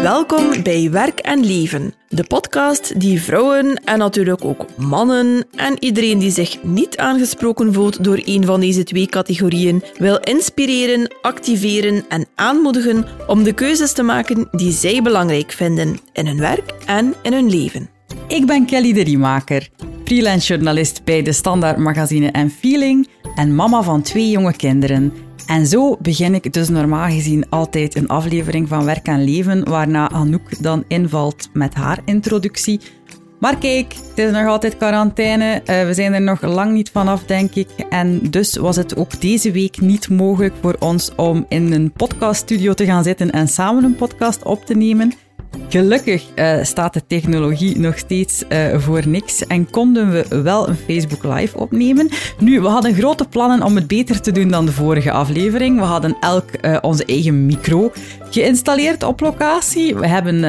Welkom bij Werk en Leven, de podcast die vrouwen en natuurlijk ook mannen en iedereen die zich niet aangesproken voelt door een van deze twee categorieën wil inspireren, activeren en aanmoedigen om de keuzes te maken die zij belangrijk vinden in hun werk en in hun leven. Ik ben Kelly de Riemaker, freelance journalist bij de Standaard Magazine en Feeling en mama van twee jonge kinderen. En zo begin ik dus normaal gezien altijd een aflevering van Werk en Leven, waarna Anouk dan invalt met haar introductie. Maar kijk, het is nog altijd quarantaine. Uh, we zijn er nog lang niet vanaf, denk ik. En dus was het ook deze week niet mogelijk voor ons om in een podcaststudio te gaan zitten en samen een podcast op te nemen. Gelukkig uh, staat de technologie nog steeds uh, voor niks en konden we wel een Facebook Live opnemen. Nu, we hadden grote plannen om het beter te doen dan de vorige aflevering. We hadden elk uh, onze eigen micro geïnstalleerd op locatie. We hebben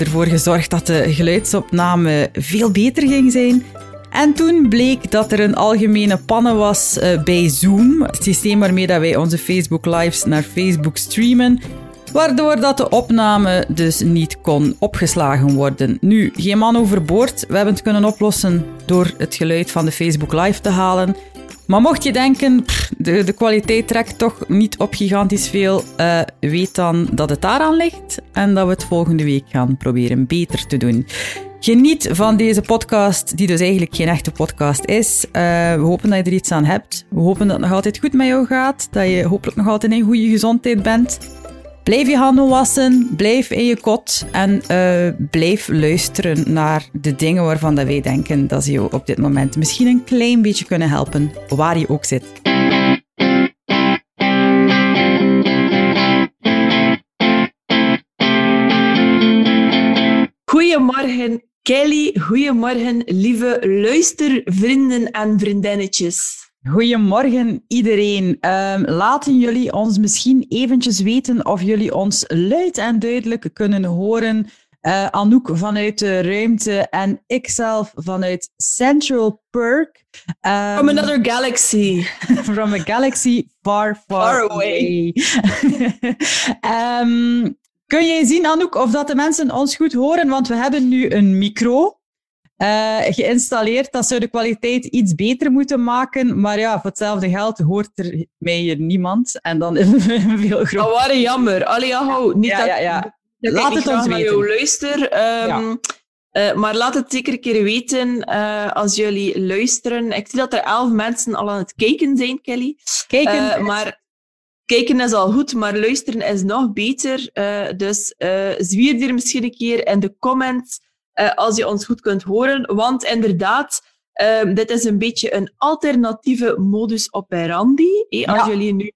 ervoor gezorgd dat de geluidsopname veel beter ging zijn. En toen bleek dat er een algemene pannen was bij Zoom, het systeem waarmee dat wij onze Facebook Lives naar Facebook streamen waardoor dat de opname dus niet kon opgeslagen worden. Nu, geen man overboord. We hebben het kunnen oplossen door het geluid van de Facebook Live te halen. Maar mocht je denken, de, de kwaliteit trekt toch niet op gigantisch veel, uh, weet dan dat het daaraan ligt en dat we het volgende week gaan proberen beter te doen. Geniet van deze podcast, die dus eigenlijk geen echte podcast is. Uh, we hopen dat je er iets aan hebt. We hopen dat het nog altijd goed met jou gaat. Dat je hopelijk nog altijd in goede gezondheid bent. Blijf je handen wassen, blijf in je kot en uh, blijf luisteren naar de dingen waarvan dat wij denken dat ze je op dit moment misschien een klein beetje kunnen helpen, waar je ook zit. Goedemorgen Kelly, goedemorgen lieve luistervrienden en vriendinnetjes. Goedemorgen iedereen. Um, laten jullie ons misschien eventjes weten of jullie ons luid en duidelijk kunnen horen. Uh, Anouk vanuit de ruimte en ikzelf vanuit Central Perk. Um, from another galaxy. from a galaxy far, far, far away. um, kun jij zien, Anouk, of dat de mensen ons goed horen? Want we hebben nu een micro. Uh, geïnstalleerd. Dat zou de kwaliteit iets beter moeten maken. Maar ja, voor hetzelfde geld hoort er mij hier niemand. En dan is het veel groter. Dat waren jammer. Allee, ja, hou. Niet ja, ja, ja. Dat, laat het ons weten. Jou luister. Um, uh, maar laat het zeker een keer weten uh, als jullie luisteren. Ik zie dat er elf mensen al aan het kijken zijn, Kelly. Kijken. maar kijken is al goed, maar luisteren is nog beter. dus zwier hier misschien een keer in de comments uh, als je ons goed kunt horen. Want inderdaad, uh, dit is een beetje een alternatieve modus operandi. Eh, als jullie nu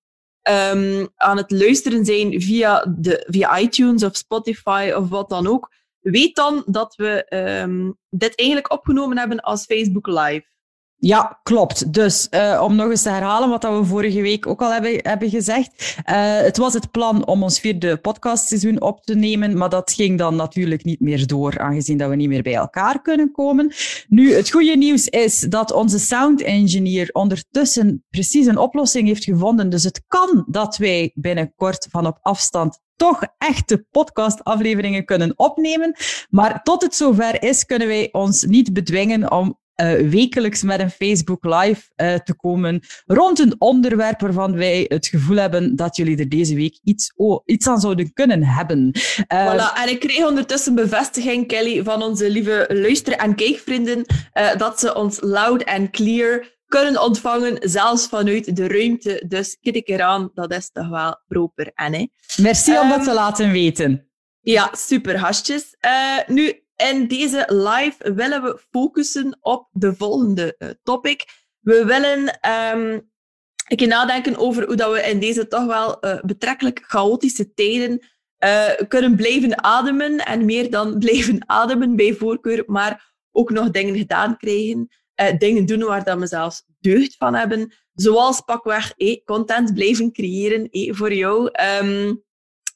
um, aan het luisteren zijn via, de, via iTunes of Spotify of wat dan ook, weet dan dat we um, dit eigenlijk opgenomen hebben als Facebook Live. Ja, klopt. Dus uh, om nog eens te herhalen wat we vorige week ook al hebben, hebben gezegd. Uh, het was het plan om ons vierde podcastseizoen op te nemen, maar dat ging dan natuurlijk niet meer door, aangezien dat we niet meer bij elkaar kunnen komen. Nu, het goede nieuws is dat onze sound engineer ondertussen precies een oplossing heeft gevonden. Dus het kan dat wij binnenkort van op afstand toch echte podcastafleveringen kunnen opnemen. Maar tot het zover is, kunnen wij ons niet bedwingen om uh, wekelijks met een Facebook Live uh, te komen rond een onderwerp waarvan wij het gevoel hebben dat jullie er deze week iets, oh, iets aan zouden kunnen hebben. Uh, voilà. En ik kreeg ondertussen bevestiging, Kelly, van onze lieve luister- en kijkvrienden, dat ze ons loud and clear kunnen ontvangen, zelfs vanuit de ruimte. Dus kijk eraan, dat is toch wel proper. En, hè? Merci um, om dat te ehm, laten weten. Ja, super, hasjes. nu, in deze live willen we focussen op de volgende uh, topic. We willen um, een nadenken over hoe dat we in deze toch wel uh, betrekkelijk chaotische tijden uh, kunnen blijven ademen. En meer dan blijven ademen bij voorkeur, maar ook nog dingen gedaan krijgen. dingen doen waar dat we zelfs deugd van hebben. Zoals pakweg eh, content blijven creëren eh, voor jou. Um,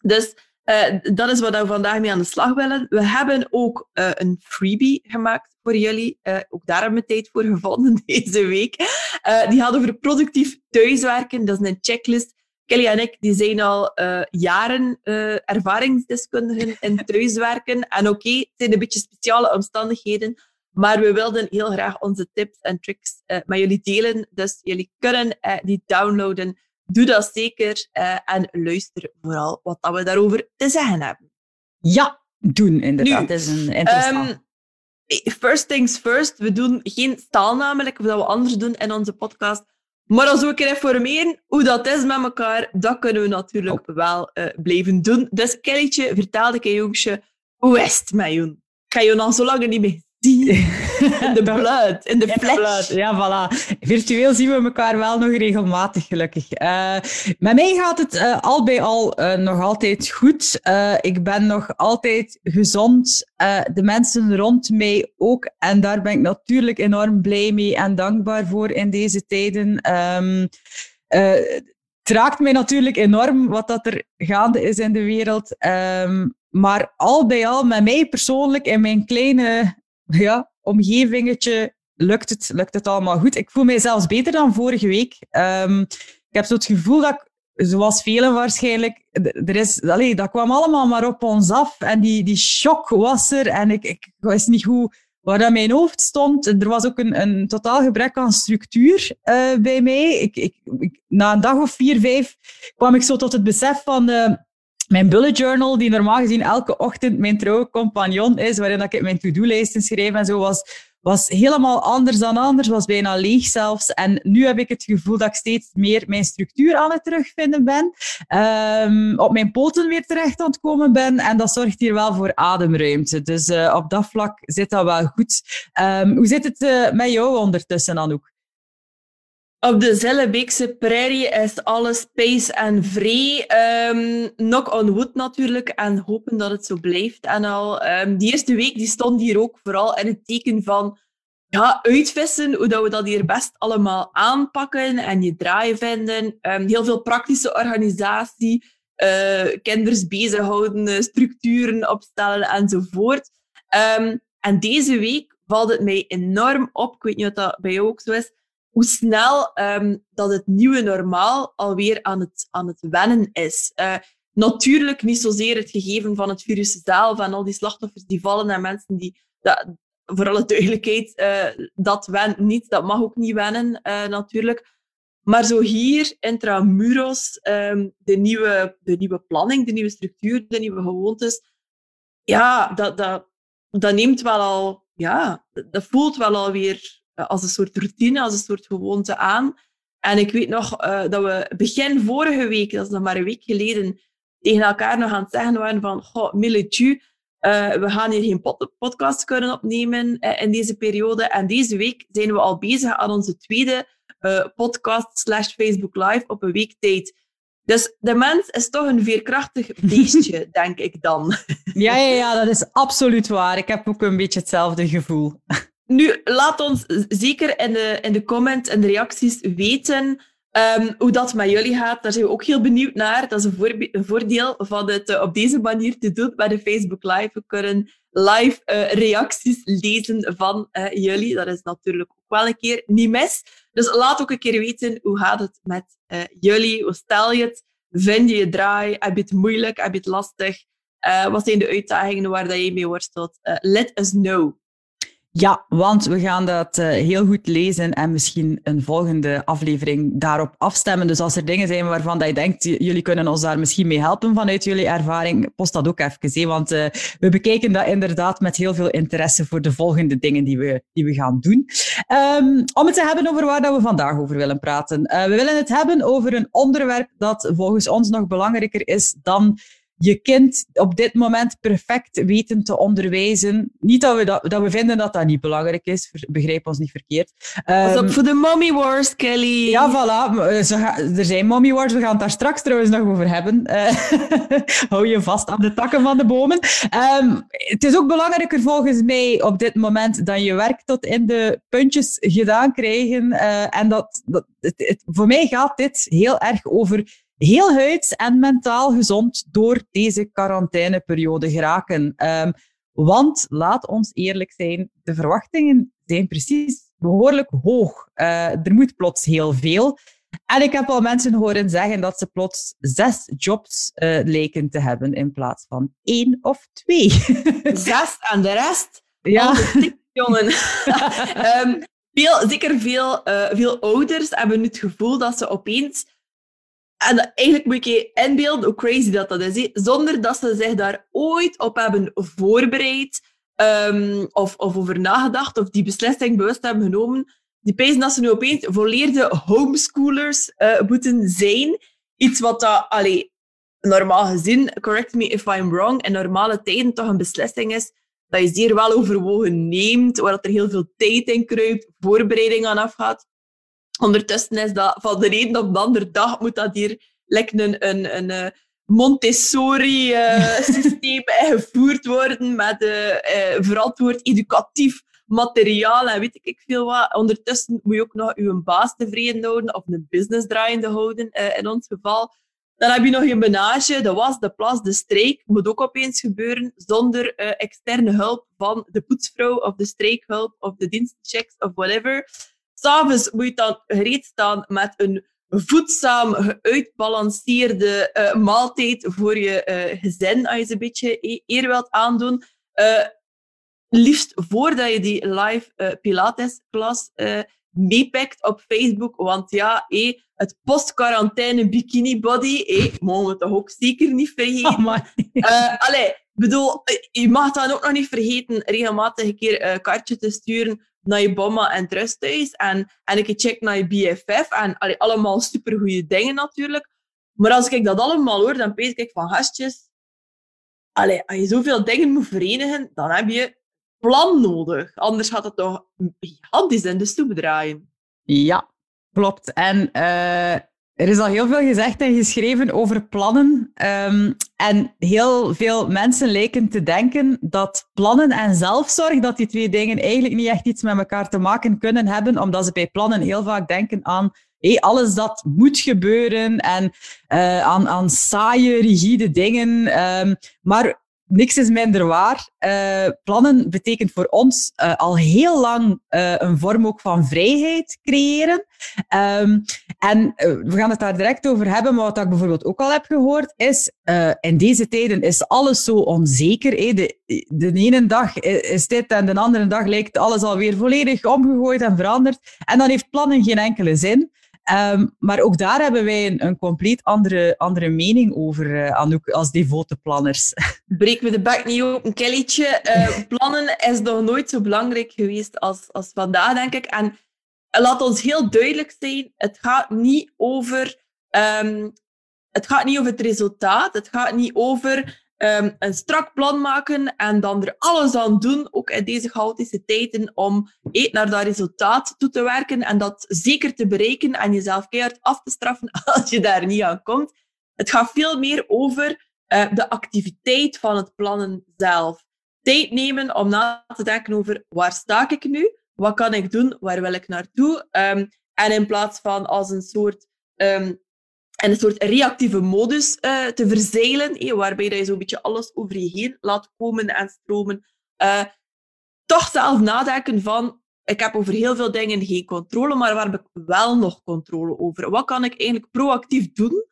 dus uh, dat is wat we vandaag mee aan de slag willen. We hebben ook uh, een freebie gemaakt voor jullie. Uh, ook daar hebben we tijd voor gevonden deze week. die gaat over productief thuiswerken. Dat is een checklist Kelly en ik die zijn al jaren ervaringsdeskundigen in thuiswerken. En oké, het zijn een beetje speciale omstandigheden, maar we wilden heel graag onze tips en tricks met jullie delen. Dus jullie kunnen die downloaden. Doe dat zeker en luister vooral wat dat we daarover te zeggen hebben. Ja, doen inderdaad. Nu, dat is een interessant. Um, first things first, we doen geen staal namelijk, wat we anders doen in onze podcast. Maar als we een keer informeren hoe dat is met elkaar, dat kunnen we natuurlijk oh. wel uh, blijven doen. Dus Kellytje, vertel ik jongetje, hoe is het met jou? Ik ga je dan zo lang niet meer die in de blood, in de flesh. Ja, voilà. Virtueel zien we elkaar wel nog regelmatig, gelukkig. Uh, met mij gaat het uh, al bij al uh, nog altijd goed. ik ben nog altijd gezond. de mensen rond mij ook. En daar ben ik natuurlijk enorm blij mee en dankbaar voor in deze tijden. Um, het raakt mij natuurlijk enorm wat dat er gaande is in de wereld. Um, maar al bij al, met mij persoonlijk in mijn kleine ja, omgevingetje lukt het, lukt het allemaal goed. Ik voel mij zelfs beter dan vorige week. Um, ik heb zo het gevoel dat zoals velen waarschijnlijk, er is, allez, dat kwam allemaal maar op ons af. En die, die shock was er. En ik, ik wist niet hoe, waar dat mijn hoofd stond. Er was ook een, een totaal gebrek aan structuur uh, bij mij. Ik, ik, na een dag of vier, vijf kwam ik zo tot het besef van... Uh, mijn bullet journal, die normaal gezien elke ochtend mijn trouwe compagnon is, waarin ik mijn to-do-lijsten schreef en zo, was, was helemaal anders dan anders, was bijna leeg zelfs. En nu heb ik het gevoel dat ik steeds meer mijn structuur aan het terugvinden ben, um, op mijn poten weer terecht aan het komen ben. En dat zorgt hier wel voor ademruimte. Dus uh, op dat vlak zit dat wel goed. Um, hoe zit het uh, met jou ondertussen, Anouk? Op de Zellebeekse prairie is alles space en vrij. Um, knock on wood natuurlijk en hopen dat het zo blijft. En al um, die eerste week die stond hier ook vooral in het teken van ja, uitvissen, hoe dat we dat hier best allemaal aanpakken en je draai vinden. Um, heel veel praktische organisatie, uh, kinders bezighouden, structuren opstellen enzovoort. En deze week valt het mij enorm op, ik weet niet of dat bij jou ook zo is, hoe snel um, dat het nieuwe normaal alweer aan het, aan het wennen is. Uh, natuurlijk niet zozeer het gegeven van het virus zelf en al die slachtoffers die vallen en mensen die... Dat, voor alle duidelijkheid, uh, dat wen niet, dat mag ook niet wennen, uh, natuurlijk. Maar zo hier, intramuros, um, de, nieuwe, de nieuwe planning, de nieuwe structuur, de nieuwe gewoontes, ja, dat, dat, dat neemt wel al... Ja, dat voelt wel alweer eh, als een soort routine, als een soort gewoonte aan. En ik weet nog uh, dat we begin vorige week, dat is nog maar een week geleden, tegen elkaar nog aan het zeggen waren van, goh, milieu, uh, we gaan hier geen pod podcast kunnen opnemen uh, in deze periode. En deze week zijn we al bezig aan onze tweede podcast slash Facebook Live op een week tijd. Dus de mens is toch een veerkrachtig beestje, denk ik dan. Ja, ja, ja, dat is absoluut waar. Ik heb ook een beetje hetzelfde gevoel. Nu, laat ons zeker in de, in de comments en de reacties weten um, hoe dat met jullie gaat. Daar zijn we ook heel benieuwd naar. Dat is een, voordeel van het uh, op deze manier te doen bij de Facebook Live. We kunnen live uh, reacties lezen van uh, jullie. Dat is natuurlijk ook wel een keer niet mis. Dus laat ook een keer weten hoe gaat het met jullie. Hoe stel je het? Vind je je draai? Heb je het moeilijk? Heb je het lastig? wat zijn de uitdagingen waar dat je mee worstelt? let us know. Ja, want we gaan dat uh, heel goed lezen en misschien een volgende aflevering daarop afstemmen. Dus als er dingen zijn waarvan dat je denkt, jullie kunnen ons daar misschien mee helpen vanuit jullie ervaring, post dat ook even. Want uh, we bekijken dat inderdaad met heel veel interesse voor de volgende dingen die we, die we gaan doen. Um, om het te hebben over waar dat we vandaag over willen praten. Uh, we willen het hebben over een onderwerp dat volgens ons nog belangrijker is dan je kind op dit moment perfect weten te onderwijzen. Niet dat we, dat, dat we vinden dat dat niet belangrijk is, begrijp ons niet verkeerd. Um, op voor de mommy wars, Kelly. Ja, voilà. er zijn mommy wars, we gaan het daar straks trouwens nog over hebben. Uh, hou je vast aan de takken van de bomen. Um, het is ook belangrijker volgens mij op dit moment dan je werk tot in de puntjes gedaan krijgen. Uh, en dat, dat het, het, voor mij gaat dit heel erg over heel huids en mentaal gezond door deze quarantaineperiode geraken. Um, want laat ons eerlijk zijn, de verwachtingen zijn precies behoorlijk hoog. Uh, er moet plots heel veel. En ik heb al mensen horen zeggen dat ze plots zes jobs uh, leken te hebben in plaats van één of twee. Zes en de rest? Ja. jongen. um, veel, zeker veel, uh, veel ouders hebben nu het gevoel dat ze opeens... En eigenlijk moet je inbeelden hoe crazy dat, dat is. Zonder dat ze zich daar ooit op hebben voorbereid um, of, of over nagedacht of die beslissing bewust hebben genomen die pijzen dat ze nu opeens volleerde homeschoolers uh, moeten zijn. Iets wat dat, allee, normaal gezien, correct me if I'm wrong, in normale tijden toch een beslissing is dat je zeer wel overwogen neemt, waar er heel veel tijd in kruipt, voorbereiding aan afgaat. Ondertussen is dat van de ene op de andere dag moet dat hier lekker een, een, een, een eh, Montessori-systeem uh, ingevoerd worden met uh, verantwoord educatief materiaal en weet ik veel wat. Ondertussen moet je ook nog je baas tevreden houden of een business draaiende houden, uh, in ons geval. Dan heb je nog je menage, de was, de plas, de streek. Moet ook opeens gebeuren zonder uh, externe hulp van de poetsvrouw of de streekhulp of de dienstchecks of whatever. S'avonds moet je dan gereed staan met een voedzaam, uitbalanceerde uh, maaltijd voor je uh, gezin, als je ze een beetje e-, eer wilt aandoen. Uh, liefst voordat je die live Pilates-klas meepakt op Facebook. Want ja, eh, het post-quarantaine bikini body, eh, mogen we toch ook zeker niet vergeten. Oh, allee, bedoel, je mag dan ook nog niet vergeten regelmatig een keer een kaartje te sturen naar je bomma en trust thuis. En, en een check naar je BFF. En allee, allemaal supergoeie dingen natuurlijk. Maar als ik dat allemaal hoor, dan pees ik van gastjes. Allee, als je zoveel dingen moet verenigen, dan heb je plan nodig. Anders gaat het toch gigantisch in de stoep draaien. Ja, klopt. En uh, er is al heel veel gezegd en geschreven over plannen. Um, en heel veel mensen lijken te denken dat plannen en zelfzorg, dat die twee dingen eigenlijk niet echt iets met elkaar te maken kunnen hebben, omdat ze bij plannen heel vaak denken aan hey, alles dat moet gebeuren en uh, aan, aan saaie, rigide dingen. Um, maar niks is minder waar. Uh, plannen betekent voor ons uh, al heel lang uh, een vorm ook van vrijheid creëren. Um, en we gaan het daar direct over hebben, maar wat ik bijvoorbeeld ook al heb gehoord, is in deze tijden is alles zo onzeker. De, de ene dag is dit en de andere dag lijkt alles alweer volledig omgegooid en veranderd. En dan heeft plannen geen enkele zin. Um, maar ook daar hebben wij een, een compleet andere, andere mening over, uh, Anouk, als devote planners. Breek me de bak niet open, Kellytje. Uh, plannen is nog nooit zo belangrijk geweest als, als vandaag, denk ik. En laat ons heel duidelijk zijn, het gaat niet over... Um, het gaat niet over het resultaat. Het gaat niet over um, een strak plan maken en dan er alles aan doen, ook in deze chaotische tijden, om eh, naar dat resultaat toe te werken en dat zeker te bereiken en jezelf keihard af te straffen als je daar niet aan komt. Het gaat veel meer over uh, de activiteit van het plannen zelf. Tijd nemen om na te denken over waar sta ik nu, wat kan ik doen, waar wil ik naartoe. Um, en in plaats van als een soort um, en een soort reactieve modus uh, te verzeilen, eh, waarbij dat je zo'n beetje alles over je heen laat komen en stromen. Uh, toch zelf nadenken van, ik heb over heel veel dingen geen controle, maar waar heb ik wel nog controle over? Wat kan ik eigenlijk proactief doen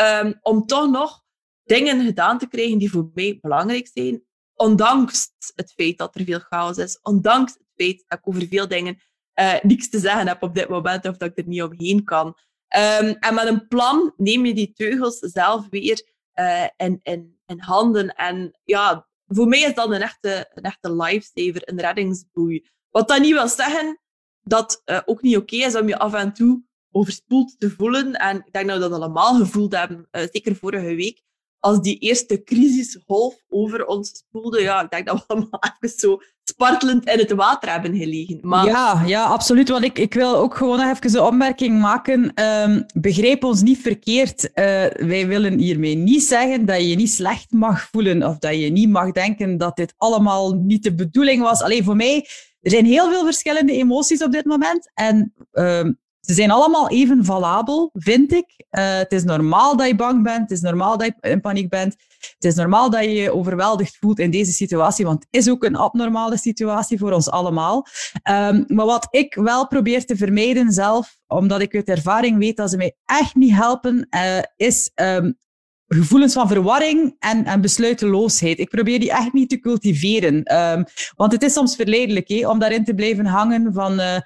um, om toch nog dingen gedaan te krijgen die voor mij belangrijk zijn, ondanks het feit dat er veel chaos is, ondanks het feit dat ik over veel dingen uh, niks te zeggen heb op dit moment of dat ik er niet omheen kan. Um, en met een plan neem je die teugels zelf weer uh, in, in, in handen. En ja, voor mij is dat een echte, een echte lifesaver, een reddingsboei. Wat dat niet wil zeggen dat uh, ook niet oké is om je af en toe overspoeld te voelen. En ik denk dat we dat allemaal gevoeld hebben, uh, zeker vorige week. Als die eerste crisisgolf over ons spoelde, ja, ik denk dat we allemaal even zo spartelend in het water hebben gelegen. Maar... Ja, ja, absoluut. Want ik, ik wil ook gewoon even een opmerking maken. Um, begrijp ons niet verkeerd. Uh, wij willen hiermee niet zeggen dat je je niet slecht mag voelen of dat je niet mag denken dat dit allemaal niet de bedoeling was. Alleen voor mij, er zijn heel veel verschillende emoties op dit moment. En um, Ze zijn allemaal even valabel, vind ik. Uh, het is normaal dat je bang bent. Het is normaal dat je in paniek bent. Het is normaal dat je je overweldigd voelt in deze situatie, want het is ook een abnormale situatie voor ons allemaal. Um, maar wat ik wel probeer te vermijden zelf, omdat ik uit ervaring weet dat ze mij echt niet helpen, uh, is um, gevoelens van verwarring en, en besluiteloosheid. Ik probeer die echt niet te cultiveren. Um, want het is soms verleidelijk om daarin te blijven hangen van... Uh,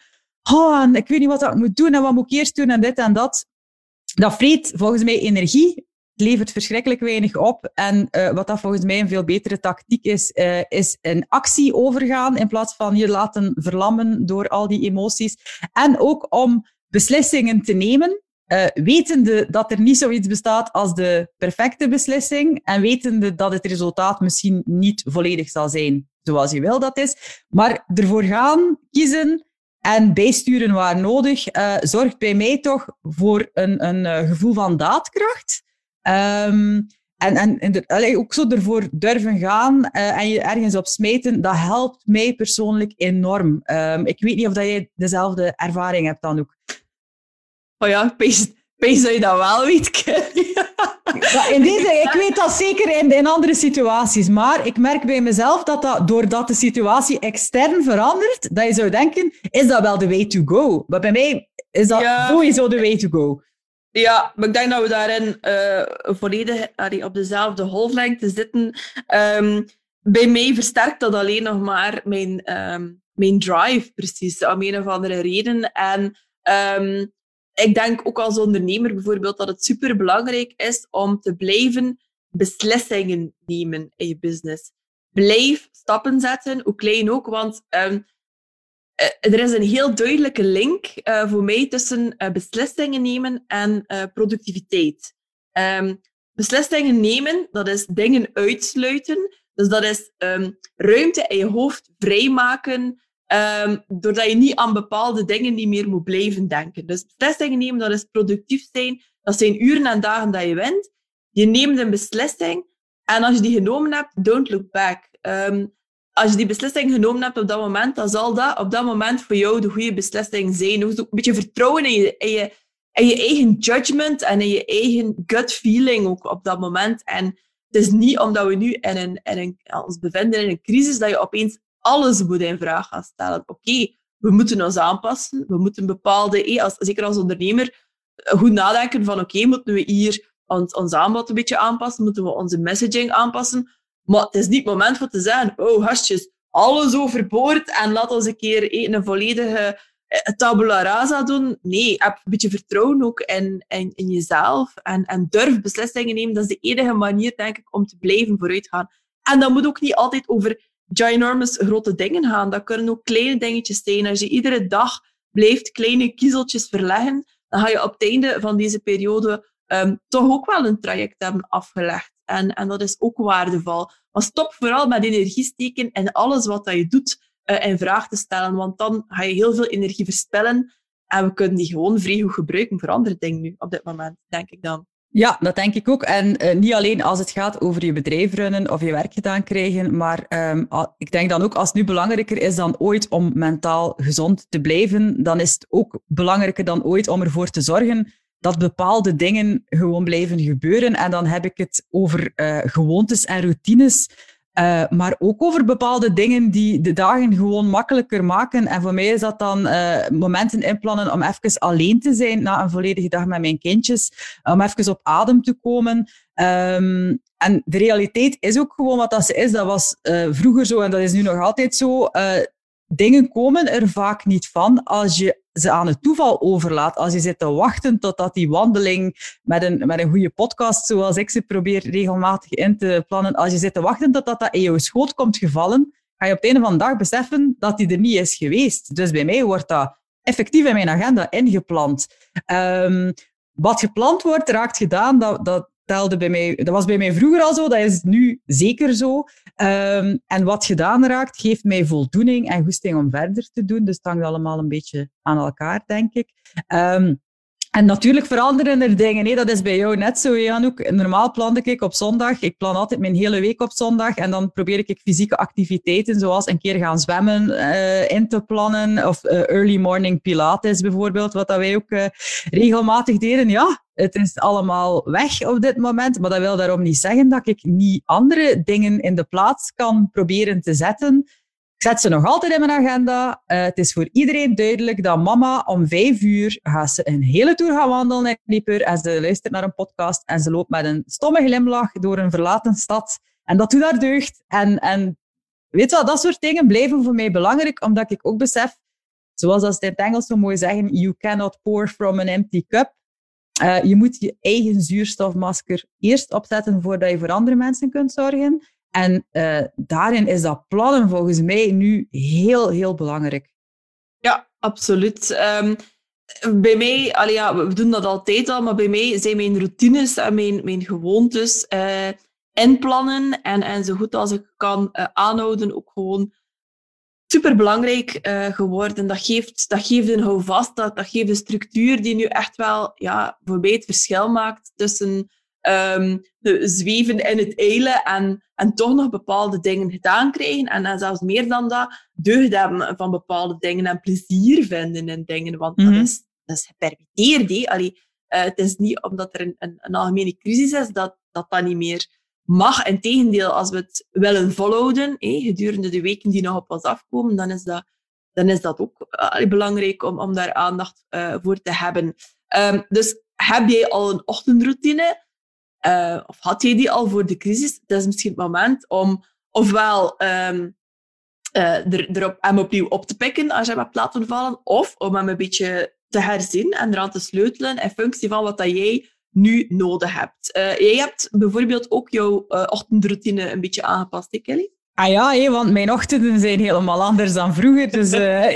ik weet niet wat ik moet doen en wat moet ik eerst doen en dit en dat. Dat vreet volgens mij energie. Het levert verschrikkelijk weinig op. En uh, wat dat volgens mij een veel betere tactiek is, uh, is in actie overgaan in plaats van je laten verlammen door al die emoties. En ook om beslissingen te nemen uh, wetende dat er niet zoiets bestaat als de perfecte beslissing en wetende dat het resultaat misschien niet volledig zal zijn zoals je wil dat is, maar ervoor gaan, kiezen en bijsturen waar nodig, uh, zorgt bij mij toch voor een, een uh, gevoel van daadkracht. Um, en, en, ook zo ervoor durven gaan uh, en je ergens op smeten, dat helpt mij persoonlijk enorm. Um, ik weet niet of dat jij dezelfde ervaring hebt dan ook. Oh ja, ik dat je dat wel weet, in deze, ik weet dat zeker in, in andere situaties, maar ik merk bij mezelf dat, dat doordat de situatie extern verandert, dat je zou denken, is dat wel de way to go? Maar bij mij is dat ja. sowieso de way to go. Ja, maar ik denk dat we daarin uh, volledig allee, op dezelfde golflengte zitten. Um, bij mij versterkt dat alleen nog maar mijn, um, mijn drive, precies, om een of andere reden. En um, ik denk ook als ondernemer bijvoorbeeld dat het superbelangrijk is om te blijven beslissingen nemen in je business. Blijf stappen zetten, hoe klein ook, want um, er is een heel duidelijke link uh, voor mij tussen uh, beslissingen nemen en productiviteit. Um, beslissingen nemen, dat is dingen uitsluiten. Dus dat is um, ruimte in je hoofd vrijmaken Um, doordat je niet aan bepaalde dingen niet meer moet blijven denken. Dus beslissingen nemen, dat is productief zijn. Dat zijn uren en dagen dat je wint. Je neemt een beslissing en als je die genomen hebt, don't look back. Um, als je die beslissing genomen hebt op dat moment, dan zal dat op dat moment voor jou de goede beslissing zijn. Ook een beetje vertrouwen in je, in je, je eigen judgment en in je eigen gut feeling ook op dat moment. En het is niet omdat we nu in een, in een, ons bevinden in een crisis dat je opeens alles moet in vraag gaan stellen. Oké, we moeten ons aanpassen. We moeten bepaalde, eh, zeker als ondernemer, eh, goed nadenken van oké, moeten we hier ons, ons aanbod een beetje aanpassen? Moeten we onze messaging aanpassen? Maar het is niet het moment voor te zeggen, oh gastjes, alles overboord en laat ons een keer eh, een volledige tabula rasa doen. Nee, heb een beetje vertrouwen ook in, in, in jezelf en, en durf beslissingen nemen. Dat is de enige manier, denk ik, om te blijven vooruitgaan. En dat moet ook niet altijd over ginormous grote dingen gaan. Dat kunnen ook kleine dingetjes zijn. Als je iedere dag blijft kleine kiezeltjes verleggen, dan ga je op het einde van deze periode um, toch ook wel een traject hebben afgelegd. En, en dat is ook waardevol. Maar stop vooral met energie steken in alles wat dat je doet uh, in vraag te stellen, want dan ga je heel veel energie verspillen en we kunnen die gewoon vrij goed gebruiken voor andere dingen nu, op dit moment, denk ik dan. Ja, dat denk ik ook. En uh, niet alleen als het gaat over je bedrijf runnen of je werk gedaan krijgen, maar um, ik denk dan ook als het nu belangrijker is dan ooit om mentaal gezond te blijven, dan is het ook belangrijker dan ooit om ervoor te zorgen dat bepaalde dingen gewoon blijven gebeuren. En dan heb ik het over uh, gewoontes en routines uh, maar ook over bepaalde dingen die de dagen gewoon makkelijker maken. En voor mij is dat dan uh, momenten inplannen om even alleen te zijn na een volledige dag met mijn kindjes. Om even op adem te komen. Um, en de realiteit is ook gewoon wat dat ze is. Dat was uh, vroeger zo en dat is nu nog altijd zo dingen komen er vaak niet van als je ze aan het toeval overlaat. Als je zit te wachten totdat die wandeling met een, met een goede podcast, zoals ik ze probeer regelmatig in te plannen, als je zit te wachten totdat dat in jouw schoot komt gevallen, ga je op het einde van de dag beseffen dat die er niet is geweest. Dus bij mij wordt dat effectief in mijn agenda ingepland. Um, wat gepland wordt, raakt gedaan. Dat, dat, telde bij mij, dat was bij mij vroeger al zo, dat is nu zeker zo. Um, en wat gedaan raakt, geeft mij voldoening en goesting om verder te doen. Dus het hangt allemaal een beetje aan elkaar, denk ik. Um, En natuurlijk veranderen er dingen. Hè. Dat is bij jou net zo, Janouk. Normaal plande ik op zondag. Ik plan altijd mijn hele week op zondag. En dan probeer ik fysieke activiteiten, zoals een keer gaan zwemmen, uh, in te plannen. Of uh, early morning pilates bijvoorbeeld, wat dat wij ook uh, regelmatig deden. Ja, het is allemaal weg op dit moment. Maar dat wil daarom niet zeggen dat ik niet andere dingen in de plaats kan proberen te zetten zet ze nog altijd in mijn agenda. Uh, het is voor iedereen duidelijk dat mama om vijf uur gaat ze een hele tour gaan wandelen in Dieper en ze luistert naar een podcast en ze loopt met een stomme glimlach door een verlaten stad. En dat doet haar deugd. En, en weet je wat, dat soort dingen blijven voor mij belangrijk, omdat ik ook besef, zoals ze in het Engels zo mooi zeggen, you cannot pour from an empty cup. Uh, je moet je eigen zuurstofmasker eerst opzetten voordat je voor andere mensen kunt zorgen. En uh, daarin is dat plannen volgens mij nu heel, heel belangrijk. Ja, absoluut. Um, bij mij, allee, ja, we doen dat altijd al, maar bij mij zijn mijn routines en mijn, mijn gewoontes uh, inplannen en, en zo goed als ik kan uh, aanhouden ook gewoon superbelangrijk uh, geworden. Dat geeft, dat geeft een houvast, dat, dat geeft een structuur die nu echt wel ja, voor mij het verschil maakt tussen um, zweven in het eilen en, en toch nog bepaalde dingen gedaan krijgen. En, en zelfs meer dan dat, deugd hebben van bepaalde dingen en plezier vinden in dingen. Want dat, mhm. is, dat is gepermitteerd. Allee, uh, het is niet omdat er een, een, een, algemene crisis is dat, dat dat niet meer mag. Integendeel, als we het willen volhouden, gedurende de weken die nog op ons afkomen, dan is dat, dan is dat ook uh, belangrijk om, om daar aandacht uh, voor te hebben. Um, dus heb jij al een ochtendroutine? Uh, of had je die al voor de crisis? Het is misschien het moment om ofwel um, uh, er, erop, hem opnieuw op te pikken als je hem hebt laten vallen, of om hem een beetje te herzien en eraan te sleutelen in functie van wat dat jij nu nodig hebt. Uh, jij hebt bijvoorbeeld ook jouw ochtendroutine een beetje aangepast, Kelly? Ah ja, hé, want mijn ochtenden zijn helemaal anders dan vroeger. Dus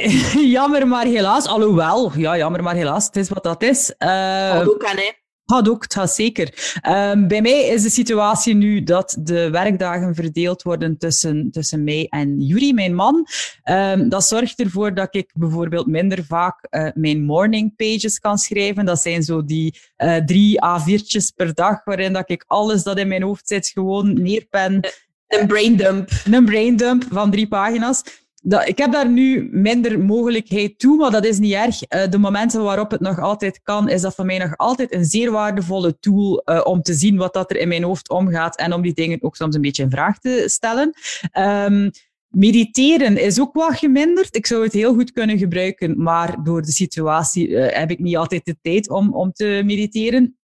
jammer maar helaas. Alhoewel, ja, jammer maar helaas. Het is wat dat is. Uh, dat ook aan, hè? Had ook, het zeker. Um, bij mij is de situatie nu dat de werkdagen verdeeld worden tussen, tussen mij en Yuri, mijn man. Um, dat zorgt ervoor dat ik bijvoorbeeld minder vaak uh, mijn morning pages kan schrijven. Dat zijn zo die uh, drie A4'tjes per dag, waarin dat ik alles dat in mijn hoofd zit gewoon neerpen. Een braindump. Een braindump van drie pagina's ik heb daar nu minder mogelijkheid toe, maar dat is niet erg. Uh, de momenten waarop het nog altijd kan, is dat voor mij nog altijd een zeer waardevolle tool uh, om te zien wat dat er in mijn hoofd omgaat en om die dingen ook soms een beetje in vraag te stellen. Um, mediteren is ook wat geminderd. Ik zou het heel goed kunnen gebruiken, maar door de situatie uh, heb ik niet altijd de tijd om, om te mediteren.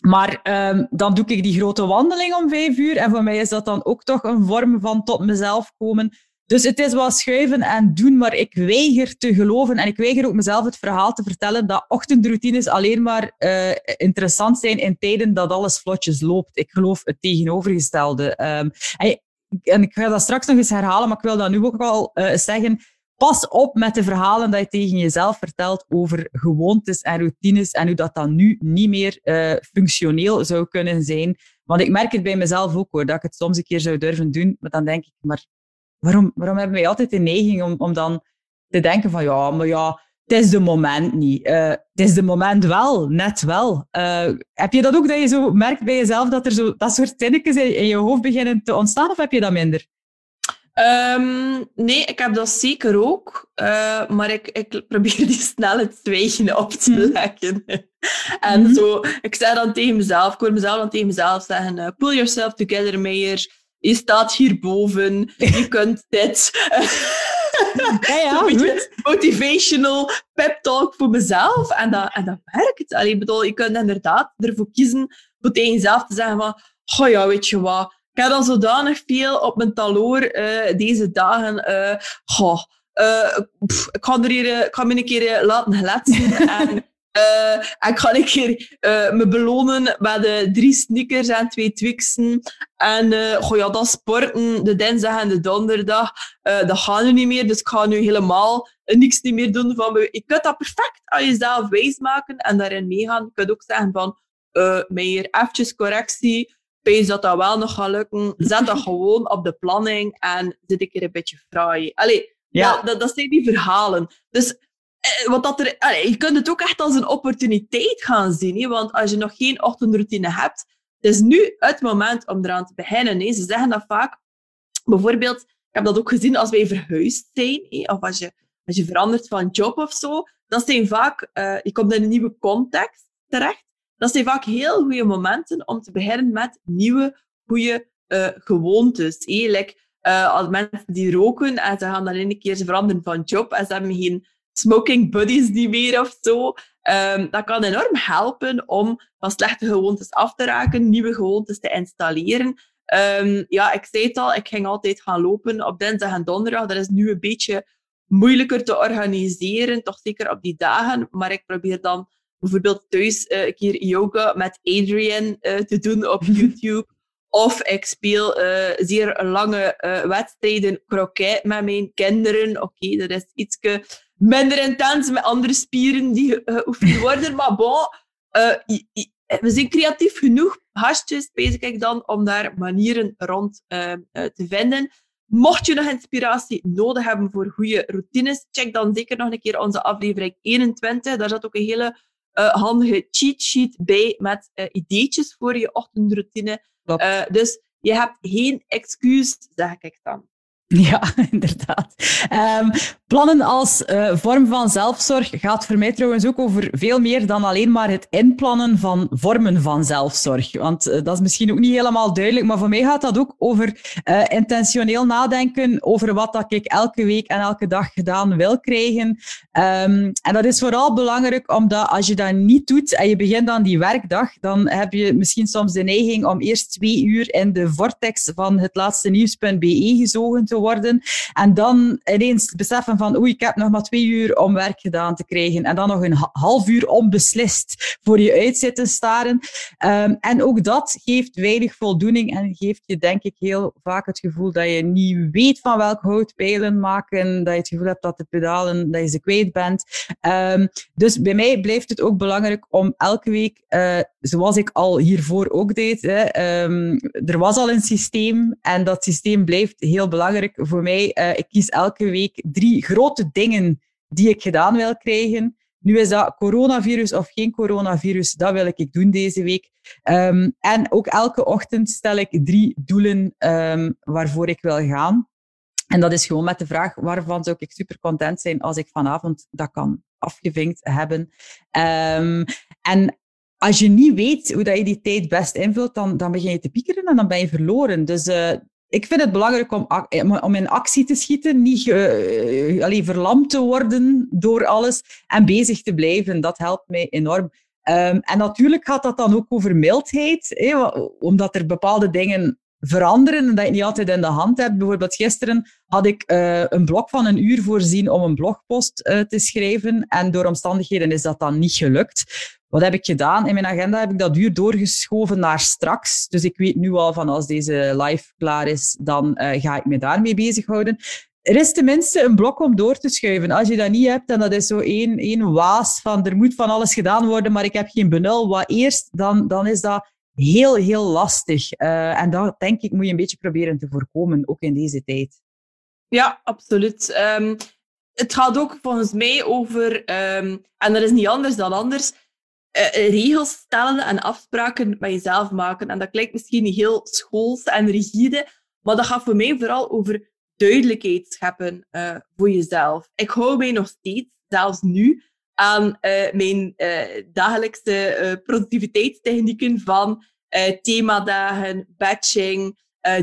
Maar um, dan doe ik die grote wandeling om vijf uur. En voor mij is dat dan ook toch een vorm van tot mezelf komen. Dus het is wel schuiven en doen, maar ik weiger te geloven en ik weiger ook mezelf het verhaal te vertellen dat ochtendroutines alleen maar uh, interessant zijn in tijden dat alles vlotjes loopt. Ik geloof het tegenovergestelde. Um, en, ik ga dat straks nog eens herhalen, maar ik wil dat nu ook al uh, zeggen. Pas op met de verhalen dat je tegen jezelf vertelt over gewoontes en routines en hoe dat dan nu niet meer uh, functioneel zou kunnen zijn. Want ik merk het bij mezelf ook hoor, dat ik het soms een keer zou durven doen, maar dan denk ik, maar waarom, waarom hebben wij altijd de neiging om, om dan te denken van ja, maar ja, het is de moment niet. Uh, het is de moment wel, net wel. Uh, heb je dat ook, dat je zo merkt bij jezelf dat er zo dat soort zinnetjes in, in je hoofd beginnen te ontstaan, of heb je dat minder? Um, nee, ik heb dat zeker ook. Uh, maar ik, ik probeer die snel het zwijgen op te mhm. leggen. en mm zo, ik zei dan tegen mezelf, ik hoor mezelf dan tegen mezelf zeggen, pull yourself together, Meijer je staat hierboven, je kunt dit. Ja, ja, motivational pep talk voor mezelf. En dat, en dat werkt. Allee, ik bedoel, je kunt inderdaad ervoor kiezen voor tegen jezelf te zeggen van, oh ja, weet je wat, ik heb al zodanig veel op mijn taloor uh, deze dagen. Uh, oh, uh, pff, ik ga er hier, ik ga me een keer laten gletsen. en en ik ga een keer uh, me belonen met uh, drie sneakers en twee Twixen. En goh, ja, dat sporten, de dinsdag en de donderdag, dat gaan nu niet meer. Dus ik ga nu helemaal niks niet meer doen. Van, je kunt dat perfect aan jezelf wijsmaken en daarin meegaan. Je kunt ook zeggen van, uh, meer eventjes correctie. Pees dat dat wel nog gaat lukken. Zet dat gewoon op de planning en zit ik er een beetje fraai. Allee, ja. dat, dat, dat zijn die verhalen. Dus want dat er, je kunt het ook echt als een opportuniteit gaan zien. Hè? Want als je nog geen ochtendroutine hebt, is nu het moment om eraan te beginnen. Hè? Ze zeggen dat vaak. Bijvoorbeeld, ik heb dat ook gezien als wij verhuisd zijn. Hè? Of als je, als je verandert van job of zo. Dat zijn vaak, uh, je komt in een nieuwe context terecht. Dat zijn vaak heel goede momenten om te beginnen met nieuwe, goede gewoontes. Uh, als mensen die roken en ze gaan dan een keer veranderen van job en ze hebben geen smoking buddies die meer of zo. Um, dat kan enorm helpen om van slechte gewoontes af te raken, nieuwe gewoontes te installeren. Um, ja, ik zei het al, ik ging altijd gaan lopen op dinsdag en donderdag. Dat is nu een beetje moeilijker te organiseren, toch zeker op die dagen. Maar ik probeer dan bijvoorbeeld thuis uh, een keer yoga met Adrian uh, te doen op YouTube. Of ik speel uh, zeer lange wedstrijden kroket met mijn kinderen. Oké, okay, dat is iets minder intens met andere spieren die geoefend worden. maar bon, we zijn creatief genoeg, hasjes, bezig ik dan, om daar manieren rond te vinden. Mocht je nog inspiratie nodig hebben voor goede routines, check dan zeker nog een keer onze aflevering 21. Daar zat ook een hele uh, handige cheat sheet bij met ideetjes voor je ochtendroutine. Dus je hebt geen excuus, zeg ik dan. Ja, inderdaad. Um, plannen als uh, vorm van zelfzorg gaat voor mij trouwens ook over veel meer dan alleen maar het inplannen van vormen van zelfzorg. Want uh, dat is misschien ook niet helemaal duidelijk, maar voor mij gaat dat ook over uh, intentioneel nadenken over wat dat ik elke week en elke dag gedaan wil krijgen. Um, en dat is vooral belangrijk omdat als je dat niet doet en je begint dan die werkdag, dan heb je misschien soms de neiging om eerst twee uur in de vortex van het laatste nieuws.be gezogen te worden. En dan ineens beseffen van, oei, ik heb nog maar twee uur om werk gedaan te krijgen. En dan nog een half uur onbeslist voor je uit zitten staren. Um, en ook dat geeft weinig voldoening en geeft je, denk ik, heel vaak het gevoel dat je niet weet van welk hout pijlen maken. Dat je het gevoel hebt dat de pedalen, dat je ze kwijt bent. Um, dus bij mij blijft het ook belangrijk om elke week, uh, zoals ik al hiervoor ook deed, hè, um, er was al een systeem en dat systeem blijft heel belangrijk voor mij. Uh, ik kies elke week drie grote dingen die ik gedaan wil krijgen. Nu is dat coronavirus of geen coronavirus, dat wil ik doen deze week. Um, en ook elke ochtend stel ik drie doelen um, waarvoor ik wil gaan. En dat is gewoon met de vraag, waarvan zou ik super content zijn als ik vanavond dat kan afgevinkt hebben. Um, en als je niet weet hoe dat je die tijd best invult, dan, dan begin je te piekeren en dan ben je verloren. Dus uh, ik vind het belangrijk om, eh, om in actie te schieten, niet uh, allee, verlamd te worden door alles en bezig te blijven. Dat helpt mij enorm. Um, en natuurlijk gaat dat dan ook over mildheid, omdat er bepaalde dingen veranderen en dat je niet altijd in de hand hebt. Bijvoorbeeld gisteren had ik uh, een blok van een uur voorzien om een blogpost te schrijven en door omstandigheden is dat dan niet gelukt. Wat heb ik gedaan? In mijn agenda heb ik dat uur doorgeschoven naar straks. Dus ik weet nu al van als deze live klaar is, dan uh, ga ik me daarmee bezighouden. Er is tenminste een blok om door te schuiven. Als je dat niet hebt, en dat is zo één, één waas van er moet van alles gedaan worden, maar ik heb geen benul. Wat eerst, dan, dan is dat heel, heel lastig. Uh, en dat denk ik moet je een beetje proberen te voorkomen, ook in deze tijd. Ja, absoluut. Um, het gaat ook volgens mij over, um, en dat is niet anders dan anders, uh, regels stellen en afspraken met jezelf maken. En dat klinkt misschien heel schools en rigide, maar dat gaat voor mij vooral over duidelijkheid scheppen uh, voor jezelf. Ik hou mij nog steeds, zelfs nu, aan mijn dagelijkse productiviteitstechnieken van themadagen, batching,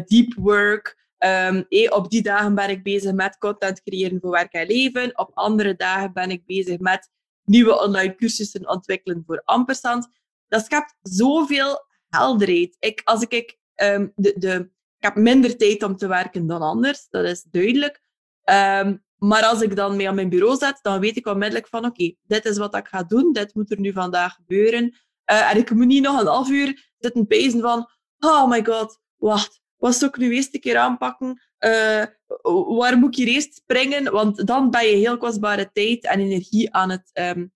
deep work. Um, op die dagen ben ik bezig met content creëren voor werk en leven. Op andere dagen ben ik bezig met nieuwe online cursussen ontwikkelen voor ampersand. Dat schept zoveel helderheid. Ik, als ik, um, de, de, ik heb minder tijd om te werken dan anders, dat is duidelijk. Um, maar als ik dan mee aan mijn bureau zet, dan weet ik onmiddellijk van oké, dit is wat ik ga doen, dit moet er nu vandaag gebeuren. Uh, en ik moet niet nog een half uur zitten pezen van oh my god, wacht, wat zou ik nu eerst een keer aanpakken? Uh, waar moet ik hier eerst springen? Want dan ben je heel kostbare tijd en energie aan het, um,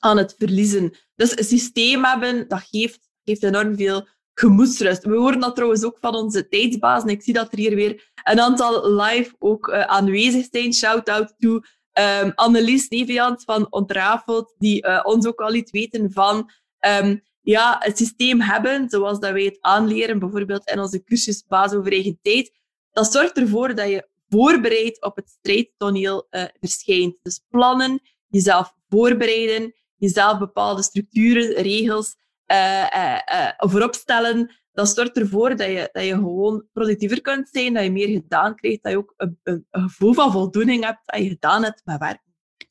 aan het verliezen. Dus een systeem hebben, dat geeft, geeft enorm veel gemoedsrust. We horen dat trouwens ook van onze tijdsbaas. En ik zie dat er hier weer een aantal live ook uh, aanwezig zijn. Shout-out to um, Annelies Neviant van Ontrafeld, die uh, ons ook al liet weten van um, ja, het systeem hebben, zoals dat wij het aanleren, bijvoorbeeld in onze cursus Baas over eigen tijd, dat zorgt ervoor dat je voorbereid op het strijdtoneel uh, verschijnt. Dus plannen, jezelf voorbereiden, jezelf bepaalde structuren, regels uh, uh, voorop stellen. Dat zorgt ervoor dat je, dat je gewoon productiever kunt zijn, dat je meer gedaan krijgt, dat je ook een, een, een gevoel van voldoening hebt dat je gedaan hebt met werk.